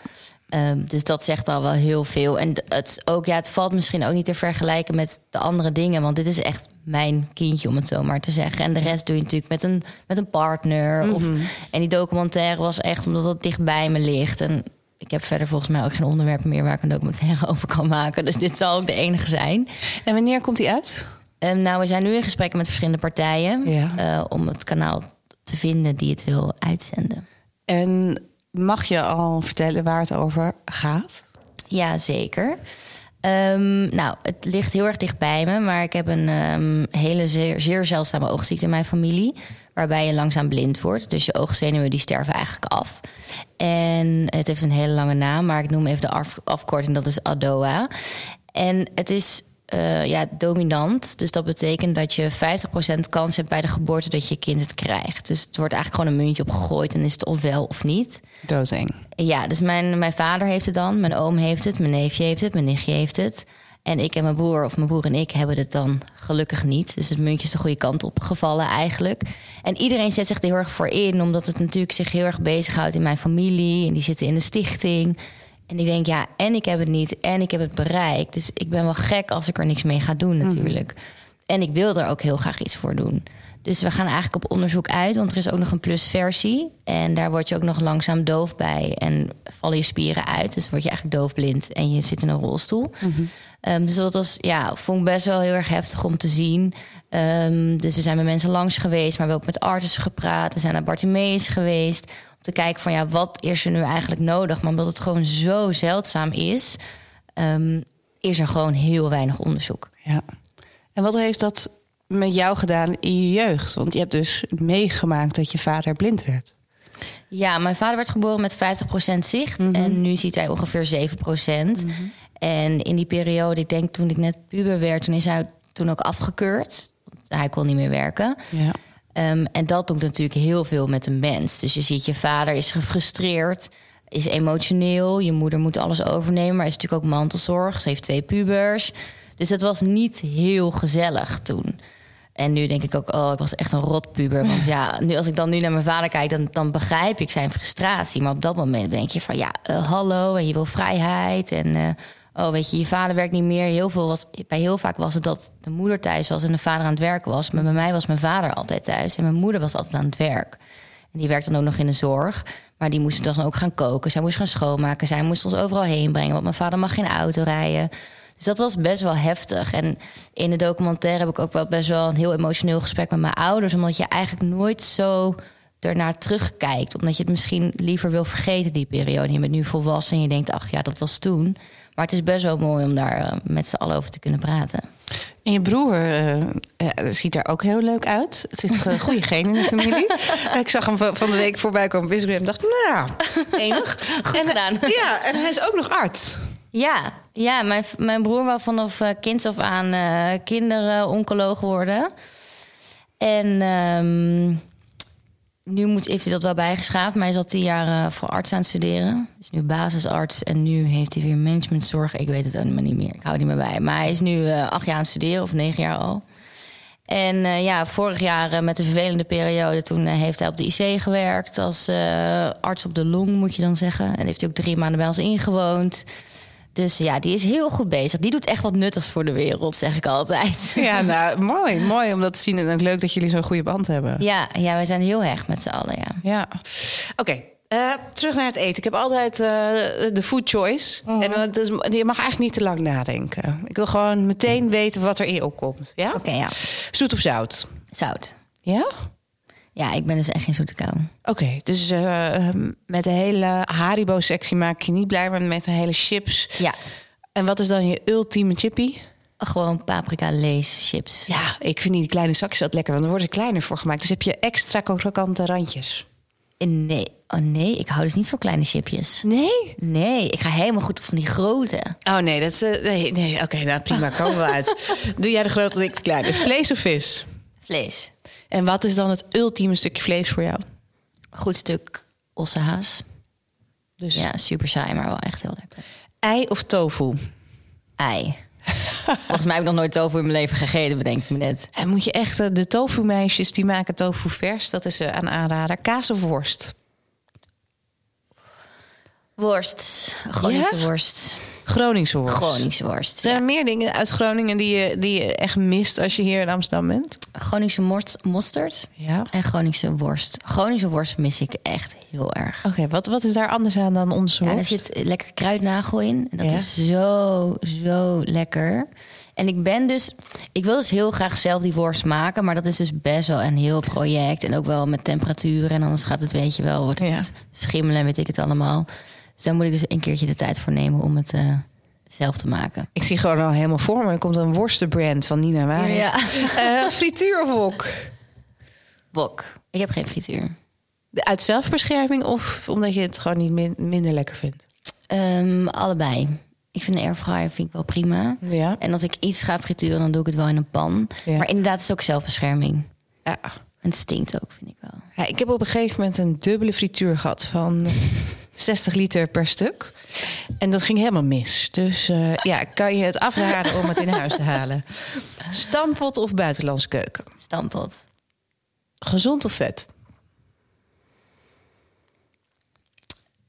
Speaker 2: Ehm, dus dat zegt al wel heel veel. En het, ook, ja, het valt misschien ook niet te vergelijken met de andere dingen. Want dit is echt mijn kindje, om het zo maar te zeggen. En de rest doe je natuurlijk met een, met een partner. of, en die documentaire was echt omdat het dicht bij me ligt. En ik heb verder volgens mij ook geen onderwerpen meer waar ik een documentaire [LAUGHS] over kan maken. Dus dit zal ook de enige zijn.
Speaker 1: En wanneer komt die uit?
Speaker 2: Ehm, nou, we zijn nu in gesprek met verschillende partijen.
Speaker 1: Ja.
Speaker 2: eh, om het kanaal te vinden die het wil uitzenden.
Speaker 1: En mag je al vertellen waar het over gaat?
Speaker 2: Ja, zeker. Ehm, nou, het ligt heel erg dicht bij me, maar ik heb een ehm, hele zeer, zeer zeldzame oogziekte in mijn familie, waarbij je langzaam blind wordt. Dus je oogzenuwen die sterven eigenlijk af. En het heeft een hele lange naam, maar ik noem even de af- afkorting, dat is ADOA. En het is eh, ja, dominant, dus dat betekent dat je 50% kans hebt bij de geboorte dat je kind het krijgt. Dus het wordt eigenlijk gewoon een muntje opgegooid en is het ofwel of niet.
Speaker 1: Doodeng.
Speaker 2: Ja, dus mijn, mijn vader heeft het dan, mijn oom heeft het, mijn neefje heeft het, mijn nichtje heeft het. En ik en mijn broer, of mijn broer en ik, hebben het dan gelukkig niet. Dus het muntje is de goede kant op gevallen eigenlijk. En iedereen zet zich er heel erg voor in, omdat het natuurlijk zich heel erg bezighoudt in mijn familie. En die zitten in de stichting. En ik denk, ja, en ik heb het niet, en ik heb het bereikt. Dus ik ben wel gek als ik er niks mee ga doen natuurlijk. En ik wil er ook heel graag iets voor doen. Dus we gaan eigenlijk op onderzoek uit, want er is ook nog een plusversie. En daar word je ook nog langzaam doof bij. En vallen je spieren uit. Dus word je eigenlijk doofblind en je zit in een rolstoel. Ehm, dus dat was, ja, vond ik best wel heel erg heftig om te zien. Ehm, dus we zijn met mensen langs geweest, maar we hebben ook met artsen gepraat. We zijn naar Bartimeus geweest. Te kijken van, ja, wat is er nu eigenlijk nodig? Maar omdat het gewoon zo zeldzaam is, ehm, is er gewoon heel weinig onderzoek.
Speaker 1: Ja. En wat heeft dat met jou gedaan in je jeugd? Want je hebt dus meegemaakt dat je vader blind werd.
Speaker 2: Ja, mijn vader werd geboren met 50% zicht. En nu ziet hij ongeveer 7%. En in die periode, ik denk toen ik net puber werd, toen is hij toen ook afgekeurd. Want hij kon niet meer werken.
Speaker 1: Ja.
Speaker 2: Ehm, en dat doet natuurlijk heel veel met een mens. Dus je ziet je vader is gefrustreerd, is emotioneel. Je moeder moet alles overnemen, maar is natuurlijk ook mantelzorg. Ze heeft twee pubers. Dus het was niet heel gezellig toen. En nu denk ik ook, oh, ik was echt een rotpuber. Want ja, [LAUGHS] nu, als ik dan nu naar mijn vader kijk, dan, dan begrijp ik zijn frustratie. Maar op dat moment denk je van, ja, eh, hallo, en je wil vrijheid. En eh, oh, weet je, je vader werkt niet meer. Heel veel bij heel vaak was het dat de moeder thuis was en de vader aan het werken was. Maar bij mij was mijn vader altijd thuis en mijn moeder was altijd aan het werk. En die werkte dan ook nog in de zorg. Maar die moest dan ook gaan koken. Zij moest gaan schoonmaken. Zij moest ons overal heen brengen. Want mijn vader mag geen auto rijden. Dus dat was best wel heftig. En in de documentaire heb ik ook wel best wel een heel emotioneel gesprek met mijn ouders. Omdat je eigenlijk nooit zo ernaar terugkijkt. Omdat je het misschien liever wil vergeten, die periode. Je bent nu volwassen en je denkt, ach ja, dat was toen. Maar het is best wel mooi om daar eh, met z'n allen over te kunnen praten.
Speaker 1: En je broer uh, ziet er ook heel leuk uit. Het zit een goede [LAUGHS] genen in de familie. [LAUGHS] ik zag hem van de week voorbij komen op Instagram en dacht, nou, enig. [LAUGHS]
Speaker 2: Goed
Speaker 1: en,
Speaker 2: gedaan.
Speaker 1: Ja, en hij is ook nog arts.
Speaker 2: Ja, ja mijn, mijn broer wou vanaf kinds af aan uh, kinderoncoloog worden. En um, nu moet, heeft hij dat wel bijgeschaafd. Maar hij al tien jaar uh, voor arts aan het studeren. Is nu basisarts en nu heeft hij weer managementzorg. Ik weet het ook niet meer. Ik hou het niet meer bij. Maar hij is nu acht jaar aan het studeren, of negen jaar al. En uh, ja, vorig jaar met de vervelende periode, toen heeft hij op de IC gewerkt als arts op de long, moet je dan zeggen. En heeft hij ook drie maanden bij ons ingewoond. Dus ja, die is heel goed bezig. Die doet echt wat nuttigs voor de wereld, zeg ik altijd. [LAUGHS]
Speaker 1: Ja, nou, [LAUGHS] mooi. Mooi om dat te zien. En ook leuk dat jullie zo'n goede band hebben.
Speaker 2: Ja, ja wij zijn heel hecht met z'n allen, ja.
Speaker 1: Ja. Oké, okay. Uh, terug naar het eten. Ik heb altijd uh, de food choice.
Speaker 2: Mhm.
Speaker 1: En dat is, je mag eigenlijk niet te lang nadenken. Ik wil gewoon meteen weten wat er in opkomt. Ja?
Speaker 2: Oké, okay, ja.
Speaker 1: Zoet of zout?
Speaker 2: Zout.
Speaker 1: Ja?
Speaker 2: Ja, ik ben dus echt geen zoete kou.
Speaker 1: Oké, okay, dus uh, met de hele Haribo-sectie maak je niet blij, maar met de hele chips.
Speaker 2: Ja.
Speaker 1: En wat is dan je ultieme chippy?
Speaker 2: Gewoon paprika lees chips.
Speaker 1: Ja, ik vind die kleine zakjes altijd lekker, want er worden ze kleiner voor gemaakt. Dus heb je extra krokante randjes.
Speaker 2: Nee, oh nee, ik hou dus niet van kleine chipjes.
Speaker 1: Nee?
Speaker 2: Nee, ik ga helemaal goed op van die grote.
Speaker 1: Oh nee, dat uh, nee, nee. oké, okay, nou prima, komen we uit. [LAUGHS] Doe jij de grote of ik de kleine? Vlees of vis?
Speaker 2: Vlees.
Speaker 1: En wat is dan het ultieme stukje vlees voor jou?
Speaker 2: Goed stuk ossehaas.
Speaker 1: Dus
Speaker 2: ja, super saai, maar wel echt heel lekker.
Speaker 1: Ei of tofu?
Speaker 2: Ei. Volgens mij heb ik nog nooit tofu in mijn leven gegeten, bedenk ik me net.
Speaker 1: En moet je echt, uh, de tofu meisjes die maken tofu vers, dat is uh, aan aanrader. Kaas of worst?
Speaker 2: Worst. Groningse ja? worst.
Speaker 1: Groningse worst.
Speaker 2: Groningse worst.
Speaker 1: Zijn er
Speaker 2: ja.
Speaker 1: meer dingen uit Groningen die je, die je echt mist als je hier in Amsterdam bent?
Speaker 2: Groningse most, mosterd
Speaker 1: ja.
Speaker 2: en Groningse worst. Groningse worst mis ik echt heel erg.
Speaker 1: Oké, okay, wat, wat is daar anders aan dan onze
Speaker 2: ja,
Speaker 1: worst?
Speaker 2: Er zit lekker kruidnagel in. En dat ja? is zo, zo lekker. En ik ben dus, ik wil dus heel graag zelf die worst maken, maar dat is dus best wel een heel project. En ook wel met temperatuur. En anders gaat het, weet je wel, wordt het ja. schimmelen, weet ik het allemaal. Dus daar moet ik dus een keertje de tijd voor nemen om het uh, zelf te maken.
Speaker 1: Ik zie gewoon al helemaal voor me. Er komt een worstenbrand van Nina Waring.
Speaker 2: Ja.
Speaker 1: Uh, [LAUGHS] frituur of wok?
Speaker 2: Wok. Ik heb geen frituur.
Speaker 1: Uit zelfbescherming of omdat je het gewoon niet min minder lekker vindt?
Speaker 2: Um, allebei. Ik vind een airfryer vind ik wel prima.
Speaker 1: Ja.
Speaker 2: En als ik iets ga frituren, dan doe ik het wel in een pan.
Speaker 1: Ja.
Speaker 2: Maar inderdaad, het is ook zelfbescherming.
Speaker 1: Ja.
Speaker 2: En het stinkt ook, vind ik wel.
Speaker 1: Ja, ik heb op een gegeven moment een dubbele frituur gehad van [LAUGHS] 60 liter per stuk. En dat ging helemaal mis. Dus uh, ja, kan je het afraden om het in huis te halen. [LAUGHS] Stampot of buitenlandse keuken?
Speaker 2: Stampot.
Speaker 1: Gezond of vet?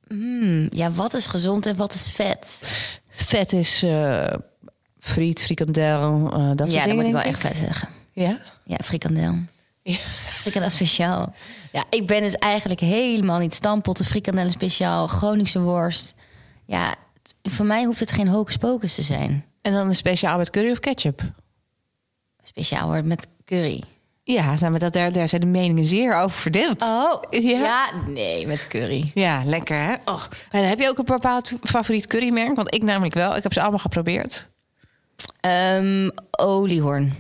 Speaker 2: Mm, ja, wat is gezond en wat is vet?
Speaker 1: Vet is uh, friet, frikandel, uh, dat soort
Speaker 2: ja,
Speaker 1: dingen.
Speaker 2: Ja, dan moet ik wel
Speaker 1: ik.
Speaker 2: echt vet zeggen.
Speaker 1: Ja?
Speaker 2: Ja, frikandel.
Speaker 1: Ja.
Speaker 2: Frikandel speciaal. Ja, ik ben dus eigenlijk helemaal niet stampotten, frikandellen speciaal, Groningse worst. Ja, voor mij hoeft het geen hocus pocus te zijn.
Speaker 1: En dan een speciaal met curry of ketchup?
Speaker 2: Speciaal wordt met curry.
Speaker 1: Ja, nou, maar dat, daar, daar zijn de meningen zeer over verdeeld.
Speaker 2: Oh,
Speaker 1: ja?
Speaker 2: ja nee, met curry.
Speaker 1: Ja, lekker hè? Oh. En heb je ook een bepaald favoriet currymerk? Want ik namelijk wel. Ik heb ze allemaal geprobeerd.
Speaker 2: Um, oliehoorn.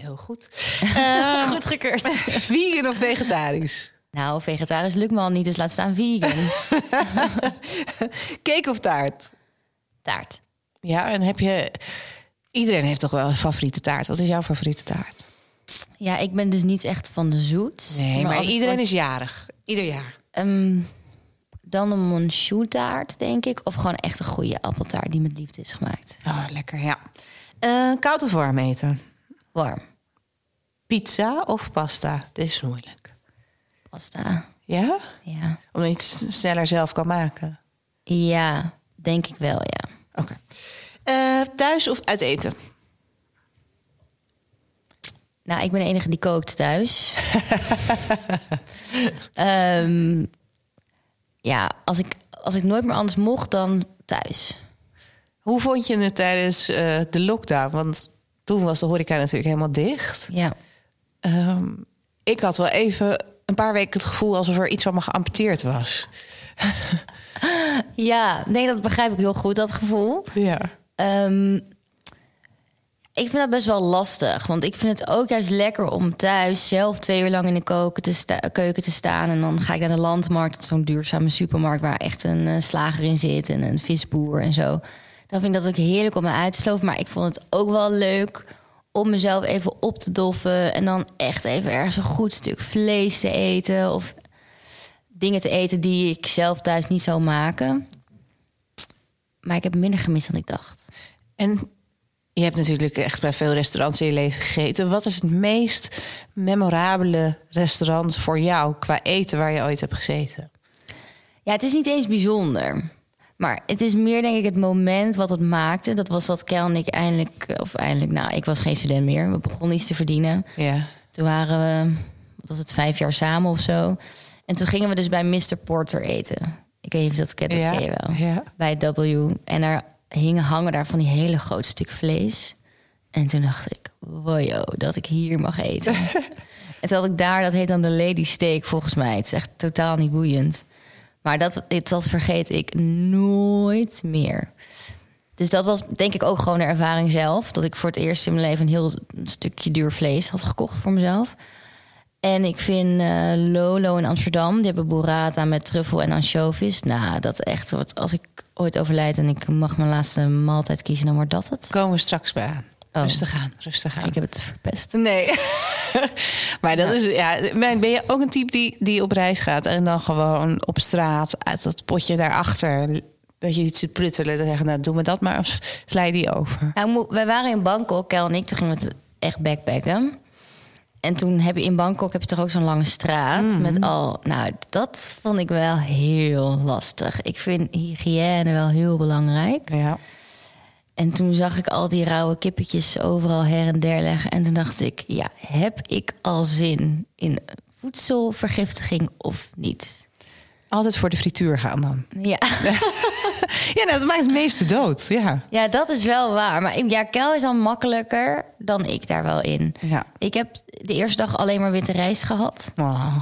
Speaker 1: Heel goed.
Speaker 2: Uh, [LAUGHS] goed gekeurd. [LAUGHS]
Speaker 1: Vegan of vegetarisch?
Speaker 2: Nou, vegetarisch lukt me al niet, dus laat staan vegan. [LAUGHS]
Speaker 1: Cake of taart?
Speaker 2: Taart.
Speaker 1: Ja, en heb je... Iedereen heeft toch wel een favoriete taart. Wat is jouw favoriete taart?
Speaker 2: Ja, ik ben dus niet echt van de zoet.
Speaker 1: Nee, maar, iedereen is jarig. Ieder jaar.
Speaker 2: Ehm, dan een monchoutaart, denk ik. Of gewoon echt een goede appeltaart die met liefde is gemaakt.
Speaker 1: Oh, lekker, ja. Eh, koud of warm eten?
Speaker 2: Warm.
Speaker 1: Pizza of pasta? Dit is moeilijk.
Speaker 2: Pasta.
Speaker 1: Ja?
Speaker 2: Ja.
Speaker 1: Omdat je het sneller zelf kan maken.
Speaker 2: Ja, denk ik wel, ja.
Speaker 1: Oké. Eh, thuis of uit eten?
Speaker 2: Nou, ik ben de enige die kookt thuis. [LAUGHS] Ehm, ja, als ik, als ik nooit meer anders mocht, dan thuis.
Speaker 1: Hoe vond je het tijdens eh, de lockdown? Want toen was de horeca natuurlijk helemaal dicht.
Speaker 2: Ja.
Speaker 1: Ehm, ik had wel even een paar weken het gevoel alsof er iets van me geamputeerd was. [LAUGHS]
Speaker 2: Ja, nee, dat begrijp ik heel goed, dat gevoel.
Speaker 1: Ja.
Speaker 2: Ehm, ik vind dat best wel lastig. Want ik vind het ook juist lekker om thuis zelf twee uur lang in de keuken te, keuken te staan. En dan ga ik naar de landmarkt, zo'n duurzame supermarkt waar echt een eh, slager in zit en een visboer en zo. Dan vind ik dat ook heerlijk om me uit te sloven. Maar ik vond het ook wel leuk om mezelf even op te doffen. En dan echt even ergens een goed stuk vlees te eten. Of dingen te eten die ik zelf thuis niet zou maken. Maar ik heb minder gemist dan ik dacht.
Speaker 1: En je hebt natuurlijk echt bij veel restaurants in je leven gegeten. Wat is het meest memorabele restaurant voor jou qua eten waar je ooit hebt gezeten?
Speaker 2: Ja, het is niet eens bijzonder. Maar het is meer, denk ik, het moment wat het maakte. Dat was dat Kel en ik eindelijk... Of eindelijk, nou, ik was geen student meer. We begonnen iets te verdienen.
Speaker 1: Ja.
Speaker 2: Toen waren we, wat was het, vijf jaar samen of zo. En toen gingen we dus bij Mr. Porter eten. Ik weet niet of dat kent, dat
Speaker 1: Ja,
Speaker 2: ken je wel.
Speaker 1: ja.
Speaker 2: Bij W. En daar hingen, hangen daar van die hele grote stukken vlees. En toen dacht ik, wow, dat ik hier mag eten. [LAUGHS] en toen had ik daar, dat heet dan de Lady Steak volgens mij. Het is echt totaal niet boeiend. Maar dat, dat vergeet ik nooit meer. Dus dat was denk ik ook gewoon de ervaring zelf. Dat ik voor het eerst in mijn leven een heel stukje duur vlees had gekocht voor mezelf. En ik vind eh, Lolo in Amsterdam, die hebben burrata met truffel en ansjovis. Nou, dat echt, wat- als ik ooit overlijd en ik mag mijn laatste maaltijd kiezen, dan wordt dat het.
Speaker 1: Komen we straks bij aan.
Speaker 2: Oh.
Speaker 1: Rustig aan, rustig aan.
Speaker 2: Ik heb het verpest.
Speaker 1: Nee. [LAUGHS] maar dat is, ja, ben je ook een type die, die op reis gaat en dan gewoon op straat uit dat potje daarachter, dat je iets zit pruttelen, dan zeggen, nou doe me dat maar, of sla je die over.
Speaker 2: Nou, wij waren in Bangkok, Kel en ik, toen gingen we het echt backpacken. En toen heb je in Bangkok heb je toch ook zo'n lange straat met al. Nou, dat vond ik wel heel lastig. Ik vind hygiëne wel heel belangrijk.
Speaker 1: Ja.
Speaker 2: En toen zag ik al die rauwe kippetjes overal her en der leggen. En toen dacht ik, ja, heb ik al zin in voedselvergiftiging of niet?
Speaker 1: Altijd voor de frituur gaan dan.
Speaker 2: Ja, [LAUGHS]
Speaker 1: Ja, nou, dat maakt het meeste dood. Ja.
Speaker 2: ja dat is wel waar. Maar ja, Kel is al makkelijker dan ik daar wel in.
Speaker 1: Ja.
Speaker 2: Ik heb de eerste dag alleen maar witte rijst gehad.
Speaker 1: Oh.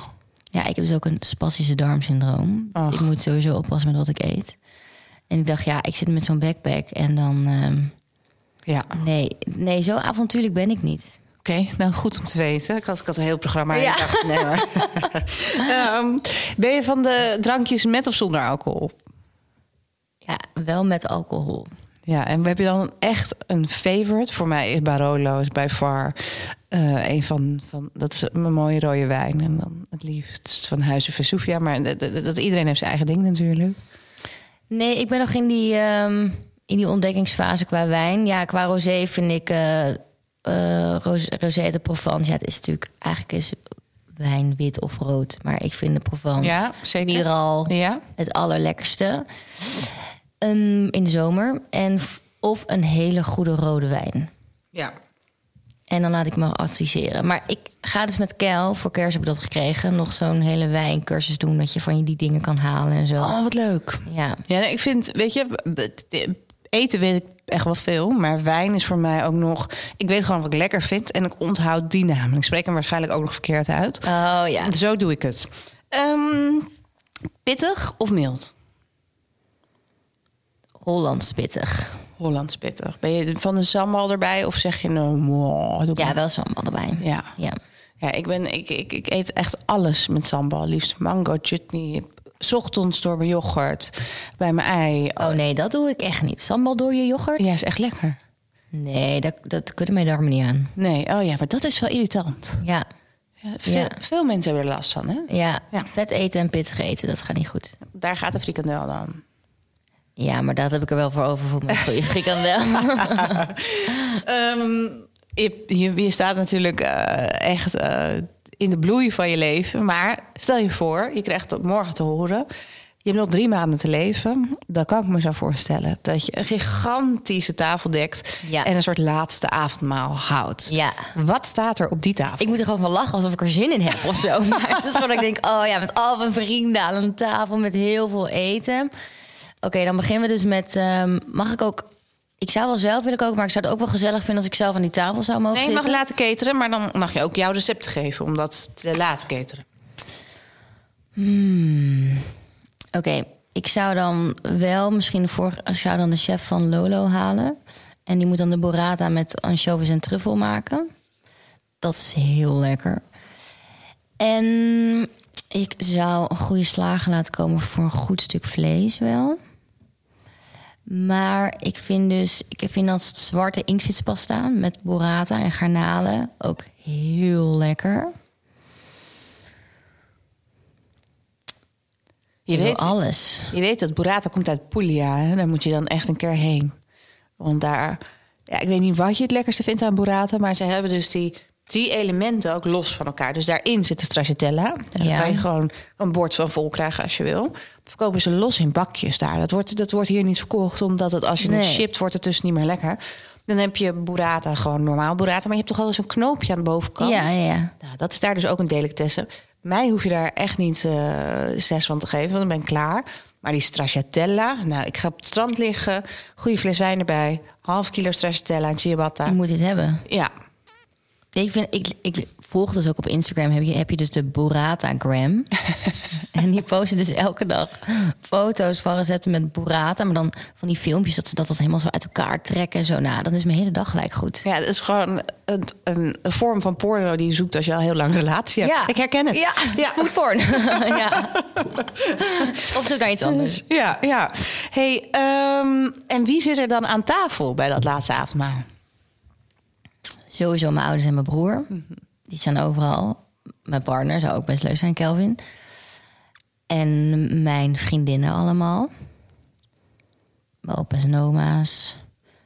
Speaker 2: Ja, ik heb dus ook een spastische darmsyndroom. Dus
Speaker 1: Och.
Speaker 2: ik moet sowieso oppassen met wat ik eet. En ik dacht, ja, ik zit met zo'n backpack en dan... ehm,
Speaker 1: Ja.
Speaker 2: nee, nee, zo avontuurlijk ben ik niet.
Speaker 1: Oké, nou goed om te weten. Ik had, ik had een heel programma.
Speaker 2: Ja.
Speaker 1: dacht, nee. [LAUGHS] Ehm, ben je van de drankjes met of zonder alcohol?
Speaker 2: Ja, wel met alcohol.
Speaker 1: Ja, en heb je dan echt een favorite? Voor mij is Barolo is bij far eh, een van, van... Dat is een mooie rode wijn. En dan het liefst van Huizen Vesuvia. Maar dat- iedereen heeft zijn eigen ding natuurlijk.
Speaker 2: Nee, ik ben nog in die, ehm, in die ontdekkingsfase qua wijn. Ja, qua rosé vind ik eh, ros- rosé de Provence. Ja, het is natuurlijk eigenlijk is wijn wit of rood. Maar ik vind de Provence,
Speaker 1: Ja, zeker.
Speaker 2: Miral,
Speaker 1: Ja?
Speaker 2: het allerlekkerste. Ehm, in de zomer. En, of een hele goede rode wijn.
Speaker 1: Ja.
Speaker 2: En dan laat ik me adviseren. Maar ik ga dus met Kel, voor kerst heb ik dat gekregen... nog zo'n hele wijncursus doen... dat je van je die dingen kan halen en zo.
Speaker 1: Oh, wat leuk.
Speaker 2: Ja,
Speaker 1: Ja, nee, ik vind, weet je, eten weet ik echt wel veel. Maar wijn is voor mij ook nog... Ik weet gewoon wat ik lekker vind en ik onthoud die namen. Ik spreek hem waarschijnlijk ook nog verkeerd uit.
Speaker 2: oh ja.
Speaker 1: Zo doe ik het. Ehm, pittig of mild?
Speaker 2: Hollands pittig.
Speaker 1: Hollands pittig. Ben je van de sambal erbij of zeg je nou... wow,
Speaker 2: Ja, wel sambal erbij.
Speaker 1: Ja.
Speaker 2: Ja.
Speaker 1: Ja, ik, ben, ik, ik, ik eet echt alles met sambal. Liefst mango, chutney, ochtends door mijn yoghurt, bij mijn ei.
Speaker 2: Oh nee, dat doe ik echt niet. Sambal door je yoghurt?
Speaker 1: Ja, is echt lekker.
Speaker 2: Nee, dat, dat kunnen mij daar maar niet aan.
Speaker 1: Nee, oh ja, maar dat is wel irritant.
Speaker 2: Ja,
Speaker 1: Ja, veel,
Speaker 2: Ja.
Speaker 1: veel mensen hebben er last van, hè?
Speaker 2: ja,
Speaker 1: Ja.
Speaker 2: vet eten en pittig eten, dat gaat niet goed.
Speaker 1: Daar gaat de frikandel dan.
Speaker 2: Ja, maar dat heb ik er wel voor over voor mijn goede frikandel. [LAUGHS]
Speaker 1: Ehm, je, je, je staat natuurlijk eh, echt eh, in de bloei van je leven. Maar stel je voor, je krijgt het morgen te horen... je hebt nog drie maanden te leven. Dan kan ik me zo voorstellen dat je een gigantische tafel dekt...
Speaker 2: Ja.
Speaker 1: en een soort laatste avondmaal houdt.
Speaker 2: Ja.
Speaker 1: Wat staat er op die tafel?
Speaker 2: Ik moet er gewoon van lachen alsof ik er zin in heb of zo. [LAUGHS] Maar het is gewoon dat ik denk, oh ja, met al mijn vrienden aan een tafel met heel veel eten. Oké, dan beginnen we dus met, ehm, mag ik ook... Ik zou wel zelf willen koken, maar ik zou het ook wel gezellig vinden... als ik zelf aan die tafel zou mogen
Speaker 1: Nee, je mag
Speaker 2: zitten.
Speaker 1: laten cateren, maar dan mag je ook jouw recept geven... om dat te laten cateren.
Speaker 2: Oké, ik zou dan wel misschien voor, ik zou dan de chef van Lolo halen. En die moet dan de burrata met anchovies en truffel maken. Dat is heel lekker. En ik zou een goede slager laten komen voor een goed stuk vlees wel. Maar ik vind dus, ik vind dat zwarte inktvispasta met burrata en garnalen ook heel lekker.
Speaker 1: Je weet,
Speaker 2: alles.
Speaker 1: Je weet dat burrata komt uit Puglia. Hè? Daar moet je dan echt een keer heen. Want daar... Ja, ik weet niet wat je het lekkerste vindt aan burrata... maar ze hebben dus die drie elementen ook los van elkaar. Dus daarin zit de stracciatella. En dan kan je gewoon een bord van vol krijgen als je wil. Dan verkopen ze los in bakjes daar. Dat wordt, dat wordt hier niet verkocht, omdat het, als je het shipt... wordt het dus niet meer lekker. Dan heb je burrata, gewoon normaal burrata... maar je hebt toch altijd zo'n knoopje aan de bovenkant?
Speaker 2: Ja, ja.
Speaker 1: Nou, dat is daar dus ook een delicatesse. Mij hoef je daar echt niet eh, zes van te geven, want dan ben ik klaar. Maar die stracciatella, nou, ik ga op het strand liggen, goede fles wijn erbij, half kilo stracciatella en ciabatta.
Speaker 2: Je moet dit hebben.
Speaker 1: Ja,
Speaker 2: Ik, vind, ik, ik volg dus ook op Instagram. Heb je, heb je dus de Burrata-gram. [LAUGHS] en die posten dus elke dag foto's van recepten met burrata. Maar dan van die filmpjes dat ze dat, dat helemaal zo uit elkaar trekken. Zo, nou, dan is mijn hele dag gelijk goed.
Speaker 1: ja, het is gewoon een, een, een vorm van porno die je zoekt als je al heel lang een relatie hebt. Ik herken het.
Speaker 2: Ja,
Speaker 1: ja.
Speaker 2: foodporn. [LAUGHS] ja. Of zoek naar iets anders.
Speaker 1: Ja, ja. Hey, ehm, en wie zit er dan aan tafel bij dat laatste avondmaal?
Speaker 2: Sowieso mijn ouders en mijn broer. Die staan overal. Mijn partner zou ook best leuk zijn, Kelvin. En mijn vriendinnen allemaal. Mijn opa's en oma's.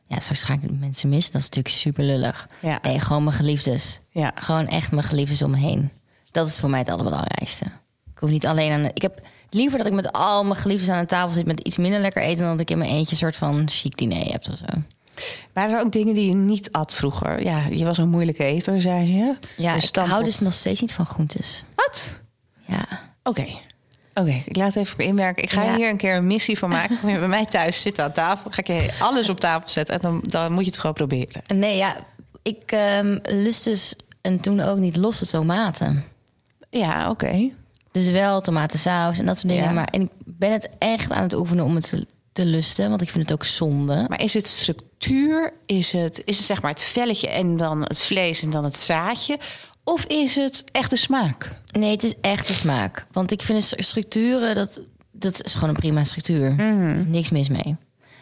Speaker 2: Ja, straks ga ik mensen missen. Dat is natuurlijk super lullig.
Speaker 1: Ja.
Speaker 2: Nee, gewoon mijn geliefdes.
Speaker 1: Ja.
Speaker 2: Gewoon echt mijn geliefdes om me heen. Dat is voor mij het allerbelangrijkste. Ik hoef niet alleen aan... Ik heb liever dat ik met al mijn geliefdes aan de tafel zit... met iets minder lekker eten... dan dat ik in mijn eentje een soort van chic diner heb of zo.
Speaker 1: Waren er ook dingen die je niet at vroeger? Ja, je was een moeilijke eter, zei je.
Speaker 2: Ja,
Speaker 1: Dus
Speaker 2: ik hou dus nog steeds niet van groentes.
Speaker 1: Wat?
Speaker 2: Ja.
Speaker 1: Oké. Oké, ik laat even inwerken. Ik ga
Speaker 2: Ja.
Speaker 1: hier een keer een missie van maken. Kom je bij mij thuis zitten aan tafel. Ga ik je alles op tafel zetten. En dan, dan moet je het gewoon proberen.
Speaker 2: Nee, ja, ik ehm, lust dus en toen ook niet losse tomaten.
Speaker 1: Ja, oké.
Speaker 2: Dus wel tomatensaus en dat soort dingen.
Speaker 1: Ja.
Speaker 2: Maar en ik ben het echt aan het oefenen om het te, te lusten. Want ik vind het ook zonde.
Speaker 1: Maar is het structuur? Is het, is het zeg maar het velletje en dan het vlees en dan het zaadje? Of is het echt de smaak?
Speaker 2: Nee, het is echt de smaak. Want ik vind de stru- structuren, dat, dat is gewoon een prima structuur. Er is niks mis mee.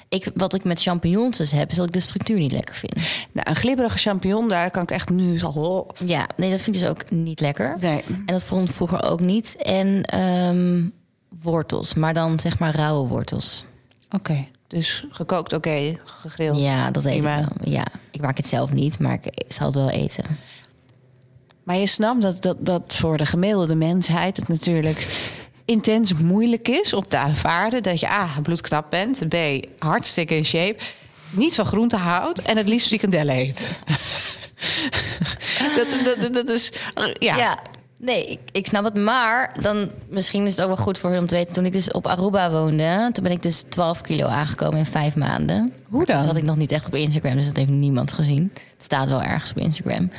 Speaker 2: Ik, wat ik met champignons dus heb, is dat ik de structuur niet lekker vind.
Speaker 1: Nou, een glibberige champignon, daar kan ik echt nu al...
Speaker 2: Ja, nee, dat vind ik dus ook niet lekker.
Speaker 1: Nee.
Speaker 2: En dat vond ik vroeger ook niet. En ehm, wortels, maar dan zeg maar rauwe wortels.
Speaker 1: Oké, dus gekookt oké, gegrild.
Speaker 2: Ja, dat eet
Speaker 1: prima.
Speaker 2: ik wel. Ja, ik maak het zelf niet, maar ik zal het wel eten.
Speaker 1: Maar je snapt dat, dat, dat voor de gemiddelde mensheid het natuurlijk intens moeilijk is om te aanvaarden dat je A, bloedknap bent, B, hartstikke in shape, niet van groente houdt en het liefst frikandellen eet. [LAUGHS] dat, dat, dat, dat is, ja.
Speaker 2: Ja, nee, ik, ik snap het. Maar dan misschien is het ook wel goed voor hun om te weten. Toen ik dus op Aruba woonde, toen ben ik dus 12 kilo aangekomen in vijf maanden.
Speaker 1: Hoe dan?
Speaker 2: Dat zat ik nog niet echt op Instagram, dus dat heeft niemand gezien. Het staat wel ergens op Instagram.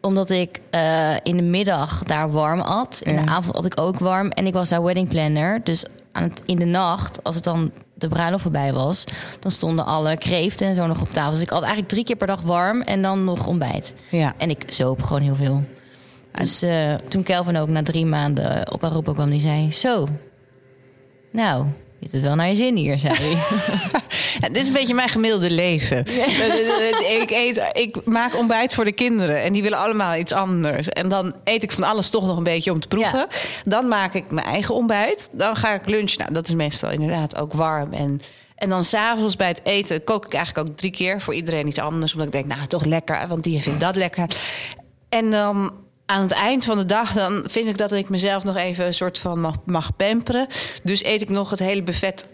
Speaker 2: Omdat ik eh, in de middag daar warm at. In
Speaker 1: Ja.
Speaker 2: de avond at ik ook warm. En ik was daar wedding planner. Dus aan het, in de nacht, als het dan de bruiloft voorbij was... dan stonden alle kreeften en zo nog op tafel. Dus ik had eigenlijk drie keer per dag warm en dan nog ontbijt.
Speaker 1: Ja.
Speaker 2: En ik zoop gewoon heel veel. Dus eh, toen Kelvin ook na drie maanden op Aruba kwam, die zei... Zo, Nou, je hebt het wel naar je zin hier, zei hij. [LAUGHS]
Speaker 1: Ja, dit is een beetje mijn gemiddelde leven. [LAUGHS] ik, eet, ik maak ontbijt voor de kinderen en die willen allemaal iets anders. En dan eet ik van alles toch nog een beetje om te proeven.
Speaker 2: Ja.
Speaker 1: Dan maak ik mijn eigen ontbijt. Dan ga ik lunchen. Nou, dat is meestal inderdaad ook warm. En, en dan s'avonds bij het eten kook ik eigenlijk ook drie keer voor iedereen iets anders. Omdat ik denk, nou toch lekker, want die vindt dat lekker. En dan aan het eind van de dag dan vind ik dat ik mezelf nog even een soort van mag, mag pamperen. Dus eet ik nog het hele buffet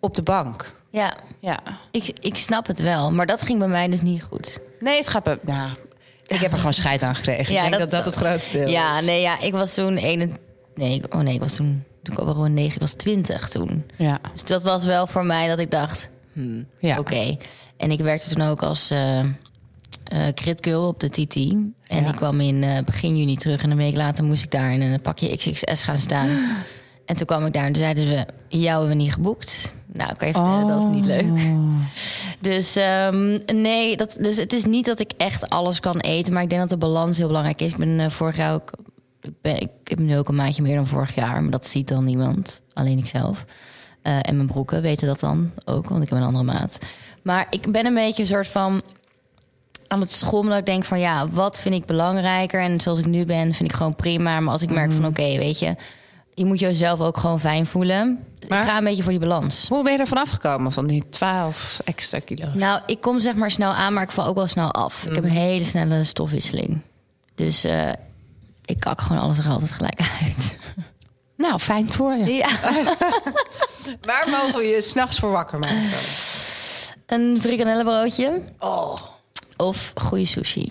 Speaker 1: op de bank.
Speaker 2: Ja,
Speaker 1: Ja.
Speaker 2: ik, ik snap het wel. Maar dat ging bij mij dus niet goed.
Speaker 1: Nee, het gaat bij... Nou, ik heb er gewoon scheid aan gekregen. ik denk dat dat, het grootste deel
Speaker 2: Ja, nee, ja, ik was toen... Een, nee, ik- oh nee, ik was toen... Toen ik al gewoon negen, ik was twintig toen.
Speaker 1: Ja.
Speaker 2: Dus dat was wel voor mij dat ik dacht... Hmm,
Speaker 1: Ja.
Speaker 2: Oké. En ik werkte toen ook als eh crit girl op de TT. En
Speaker 1: Ja.
Speaker 2: ik kwam in eh, begin juni terug. En een week later moest ik daar in een pakje XXS gaan staan. [GASPS] En toen kwam ik daar en toen zeiden ze... Jou hebben we niet geboekt. Nou, kan je vertellen, dat is niet leuk. [LAUGHS] Dus ehm, nee, dat, dus het is niet dat ik echt alles kan eten. Maar ik denk dat de balans heel belangrijk is. Ik ben eh, vorig jaar ook... Ik, ben, ik heb nu ook een maatje meer dan vorig jaar. Maar dat ziet dan niemand. Alleen ik zelf. Eh, en mijn broeken weten dat dan ook, want ik heb een andere maat. Maar ik ben een beetje een soort van aan het schommelen. Dat ik denk van ja, wat vind ik belangrijker? En zoals ik nu ben, vind ik gewoon prima. Maar als ik merk van oké, weet je, je moet jezelf ook gewoon fijn voelen. Dus
Speaker 1: Maar-
Speaker 2: ik ga een beetje voor die balans.
Speaker 1: Hoe ben je er vanaf gekomen van die 12 extra kilo?
Speaker 2: Nou, ik kom zeg maar snel aan, maar ik val ook wel snel af. Ik heb een hele snelle stofwisseling. Dus eh, ik kak gewoon alles er altijd gelijk uit. [LAUGHS]
Speaker 1: Nou, fijn voor je.
Speaker 2: Ja. [LAUGHS]
Speaker 1: Waar mogen we je s'nachts voor wakker maken?
Speaker 2: Een frikandellenbroodje
Speaker 1: Oh.
Speaker 2: Of goede sushi.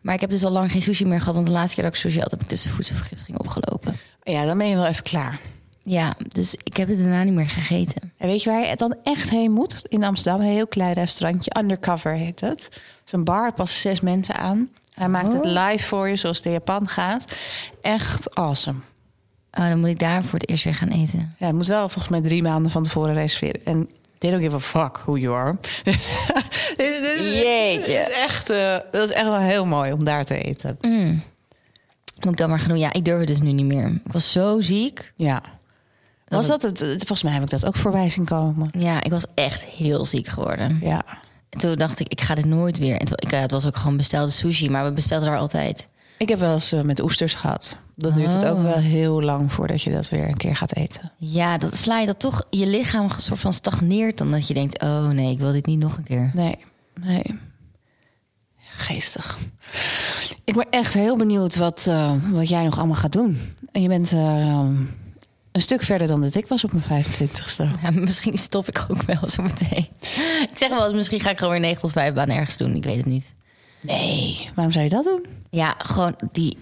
Speaker 2: Maar ik heb dus al lang geen sushi meer gehad. Want de laatste keer dat ik sushi had, heb ik dus de voedselvergiftiging opgelopen.
Speaker 1: Ja, dan ben je wel even klaar.
Speaker 2: Ja, dus ik heb het daarna niet meer gegeten.
Speaker 1: En weet je waar je dan echt heen moet? In Amsterdam, een heel klein restaurantje. Undercover heet het. Zo'n bar, passen zes mensen aan. Hij maakt het
Speaker 2: Oh.
Speaker 1: live voor je, zoals de Japan gaat. Echt awesome.
Speaker 2: Oh, dan moet ik daar voor het eerst weer gaan eten.
Speaker 1: Ja, je moet wel volgens mij drie maanden van tevoren reserveren. En they don't give a fuck who you are. [LAUGHS] Dit is-
Speaker 2: Jeetje.
Speaker 1: Dat is, echt, eh, dat is echt wel heel mooi om daar te eten.
Speaker 2: Moet ik dan maar gaan doen? Ja, ik durf het dus nu niet meer. Ik was zo ziek.
Speaker 1: Ja. Was dat het? Volgens mij heb ik dat ook voorbij zien komen.
Speaker 2: Ja, ik was echt heel ziek geworden.
Speaker 1: Ja.
Speaker 2: En toen dacht ik, ik ga dit nooit weer. En ik, eh, het was ook gewoon bestelde sushi, maar we bestelden daar altijd.
Speaker 1: Ik heb wel eens eh, met oesters gehad. Dat duurt het ook
Speaker 2: Oh.
Speaker 1: wel heel lang voordat je dat weer een keer gaat eten.
Speaker 2: Ja, dat sla je dat toch, je lichaam een soort van stagneert dan dat je denkt, oh nee, ik wil dit niet nog een keer.
Speaker 1: Nee, nee. Geestig. Ik ben echt heel benieuwd wat, eh, wat jij nog allemaal gaat doen. En je bent eh, een stuk verder dan dat ik was op mijn 25ste. [LAUGHS]
Speaker 2: Ja, misschien stop ik ook wel zo meteen. Ik zeg wel eens, misschien ga ik gewoon weer 9 tot 5 baan ergens doen. Ik weet het niet.
Speaker 1: Nee, waarom zou je dat doen?
Speaker 2: Ja, gewoon die,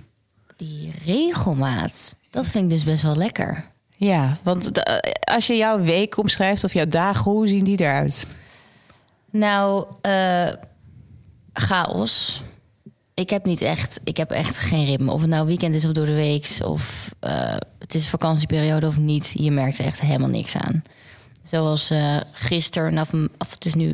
Speaker 2: die regelmaat. Dat vind ik dus best wel lekker.
Speaker 1: Ja, want eh, als je jouw week omschrijft of jouw dagen, hoe zien die eruit?
Speaker 2: Nou, eh, chaos. Ik heb niet echt, ik heb echt geen ritme. Of het nou weekend is of door de week, of eh, het is vakantieperiode of niet. Je merkt er echt helemaal niks aan. Zoals gisteren, nou, van- of het is nu,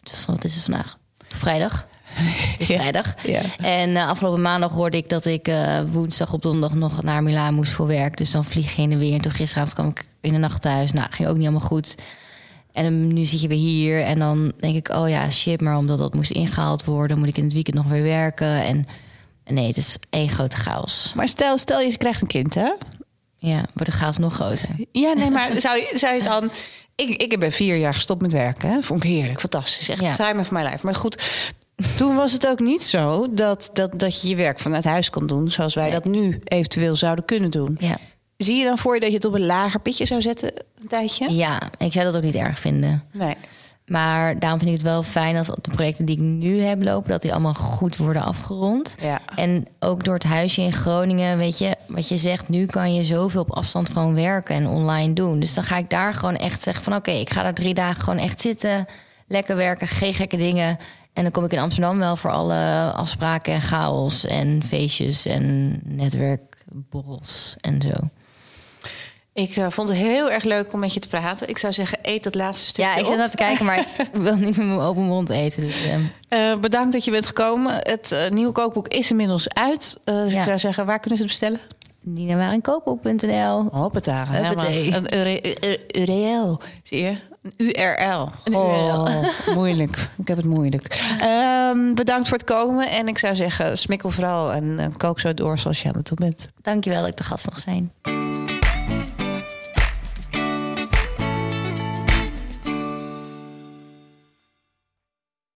Speaker 2: het is, wat is het vandaag? Vrijdag. Het [LAUGHS] is
Speaker 1: Ja.
Speaker 2: vrijdag.
Speaker 1: Ja.
Speaker 2: En eh, afgelopen maandag hoorde ik dat ik eh, woensdag op donderdag nog naar Milaan moest voor werk. Dus dan vlieg je heen en weer. En toen gisteravond kwam ik in de nacht thuis. Nou, ging ook niet helemaal goed. En nu zit je weer hier. En dan denk ik, oh ja, shit. Maar omdat dat moest ingehaald worden, moet ik in het weekend nog weer werken. En en nee, het is één grote chaos.
Speaker 1: Maar stel, stel je krijgt een kind, hè?
Speaker 2: Ja, wordt de chaos nog groter.
Speaker 1: Ja, nee, maar [LAUGHS] zou je, zou je het dan... Ik, ik ben vier jaar gestopt met werken. Hè? Vond ik heerlijk, fantastisch. Echt
Speaker 2: Ja.
Speaker 1: time of my life. Maar goed, toen was het ook niet zo dat, dat, dat je je werk vanuit huis kon doen... zoals wij
Speaker 2: Nee.
Speaker 1: dat nu eventueel zouden kunnen doen.
Speaker 2: Ja.
Speaker 1: Zie je dan voor je dat je het op een lager pitje zou zetten een tijdje?
Speaker 2: ja, ik zou dat ook niet erg vinden.
Speaker 1: Nee.
Speaker 2: Maar daarom vind ik het wel fijn dat de projecten die ik nu heb lopen, dat die allemaal goed worden afgerond.
Speaker 1: Ja.
Speaker 2: En ook door het huisje in Groningen, weet je, wat je zegt, nu kan je zoveel op afstand gewoon werken en online doen. Dus dan ga ik daar gewoon echt zeggen van oké, ik ga daar drie dagen gewoon echt zitten, lekker werken, geen gekke dingen. En dan kom ik in Amsterdam wel voor alle afspraken en chaos en feestjes en netwerkborrels en zo.
Speaker 1: Ik eh, vond het heel erg leuk om met je te praten. Ik zou zeggen, eet dat laatste stukje
Speaker 2: Ja, ik zit aan te kijken, maar [LAUGHS] ik wil niet met mijn open mond eten. Dus, eh,
Speaker 1: Eh, bedankt dat je bent gekomen. Het nieuwe kookboek is inmiddels uit. Dus
Speaker 2: Ja.
Speaker 1: ik zou zeggen, waar kunnen ze het bestellen?
Speaker 2: ninamarenkoopboek.nl.
Speaker 1: Hoppata. Helemaal. Een. Zie je? Een URL.
Speaker 2: Een
Speaker 1: Oh,
Speaker 2: URL. [LAUGHS]
Speaker 1: moeilijk. Ik heb het moeilijk. Ehm, bedankt voor het komen. En ik zou zeggen, smikkel vooral en eh, kook zo door zoals je aan het doen bent.
Speaker 2: Dankjewel dat ik de gast mag zijn.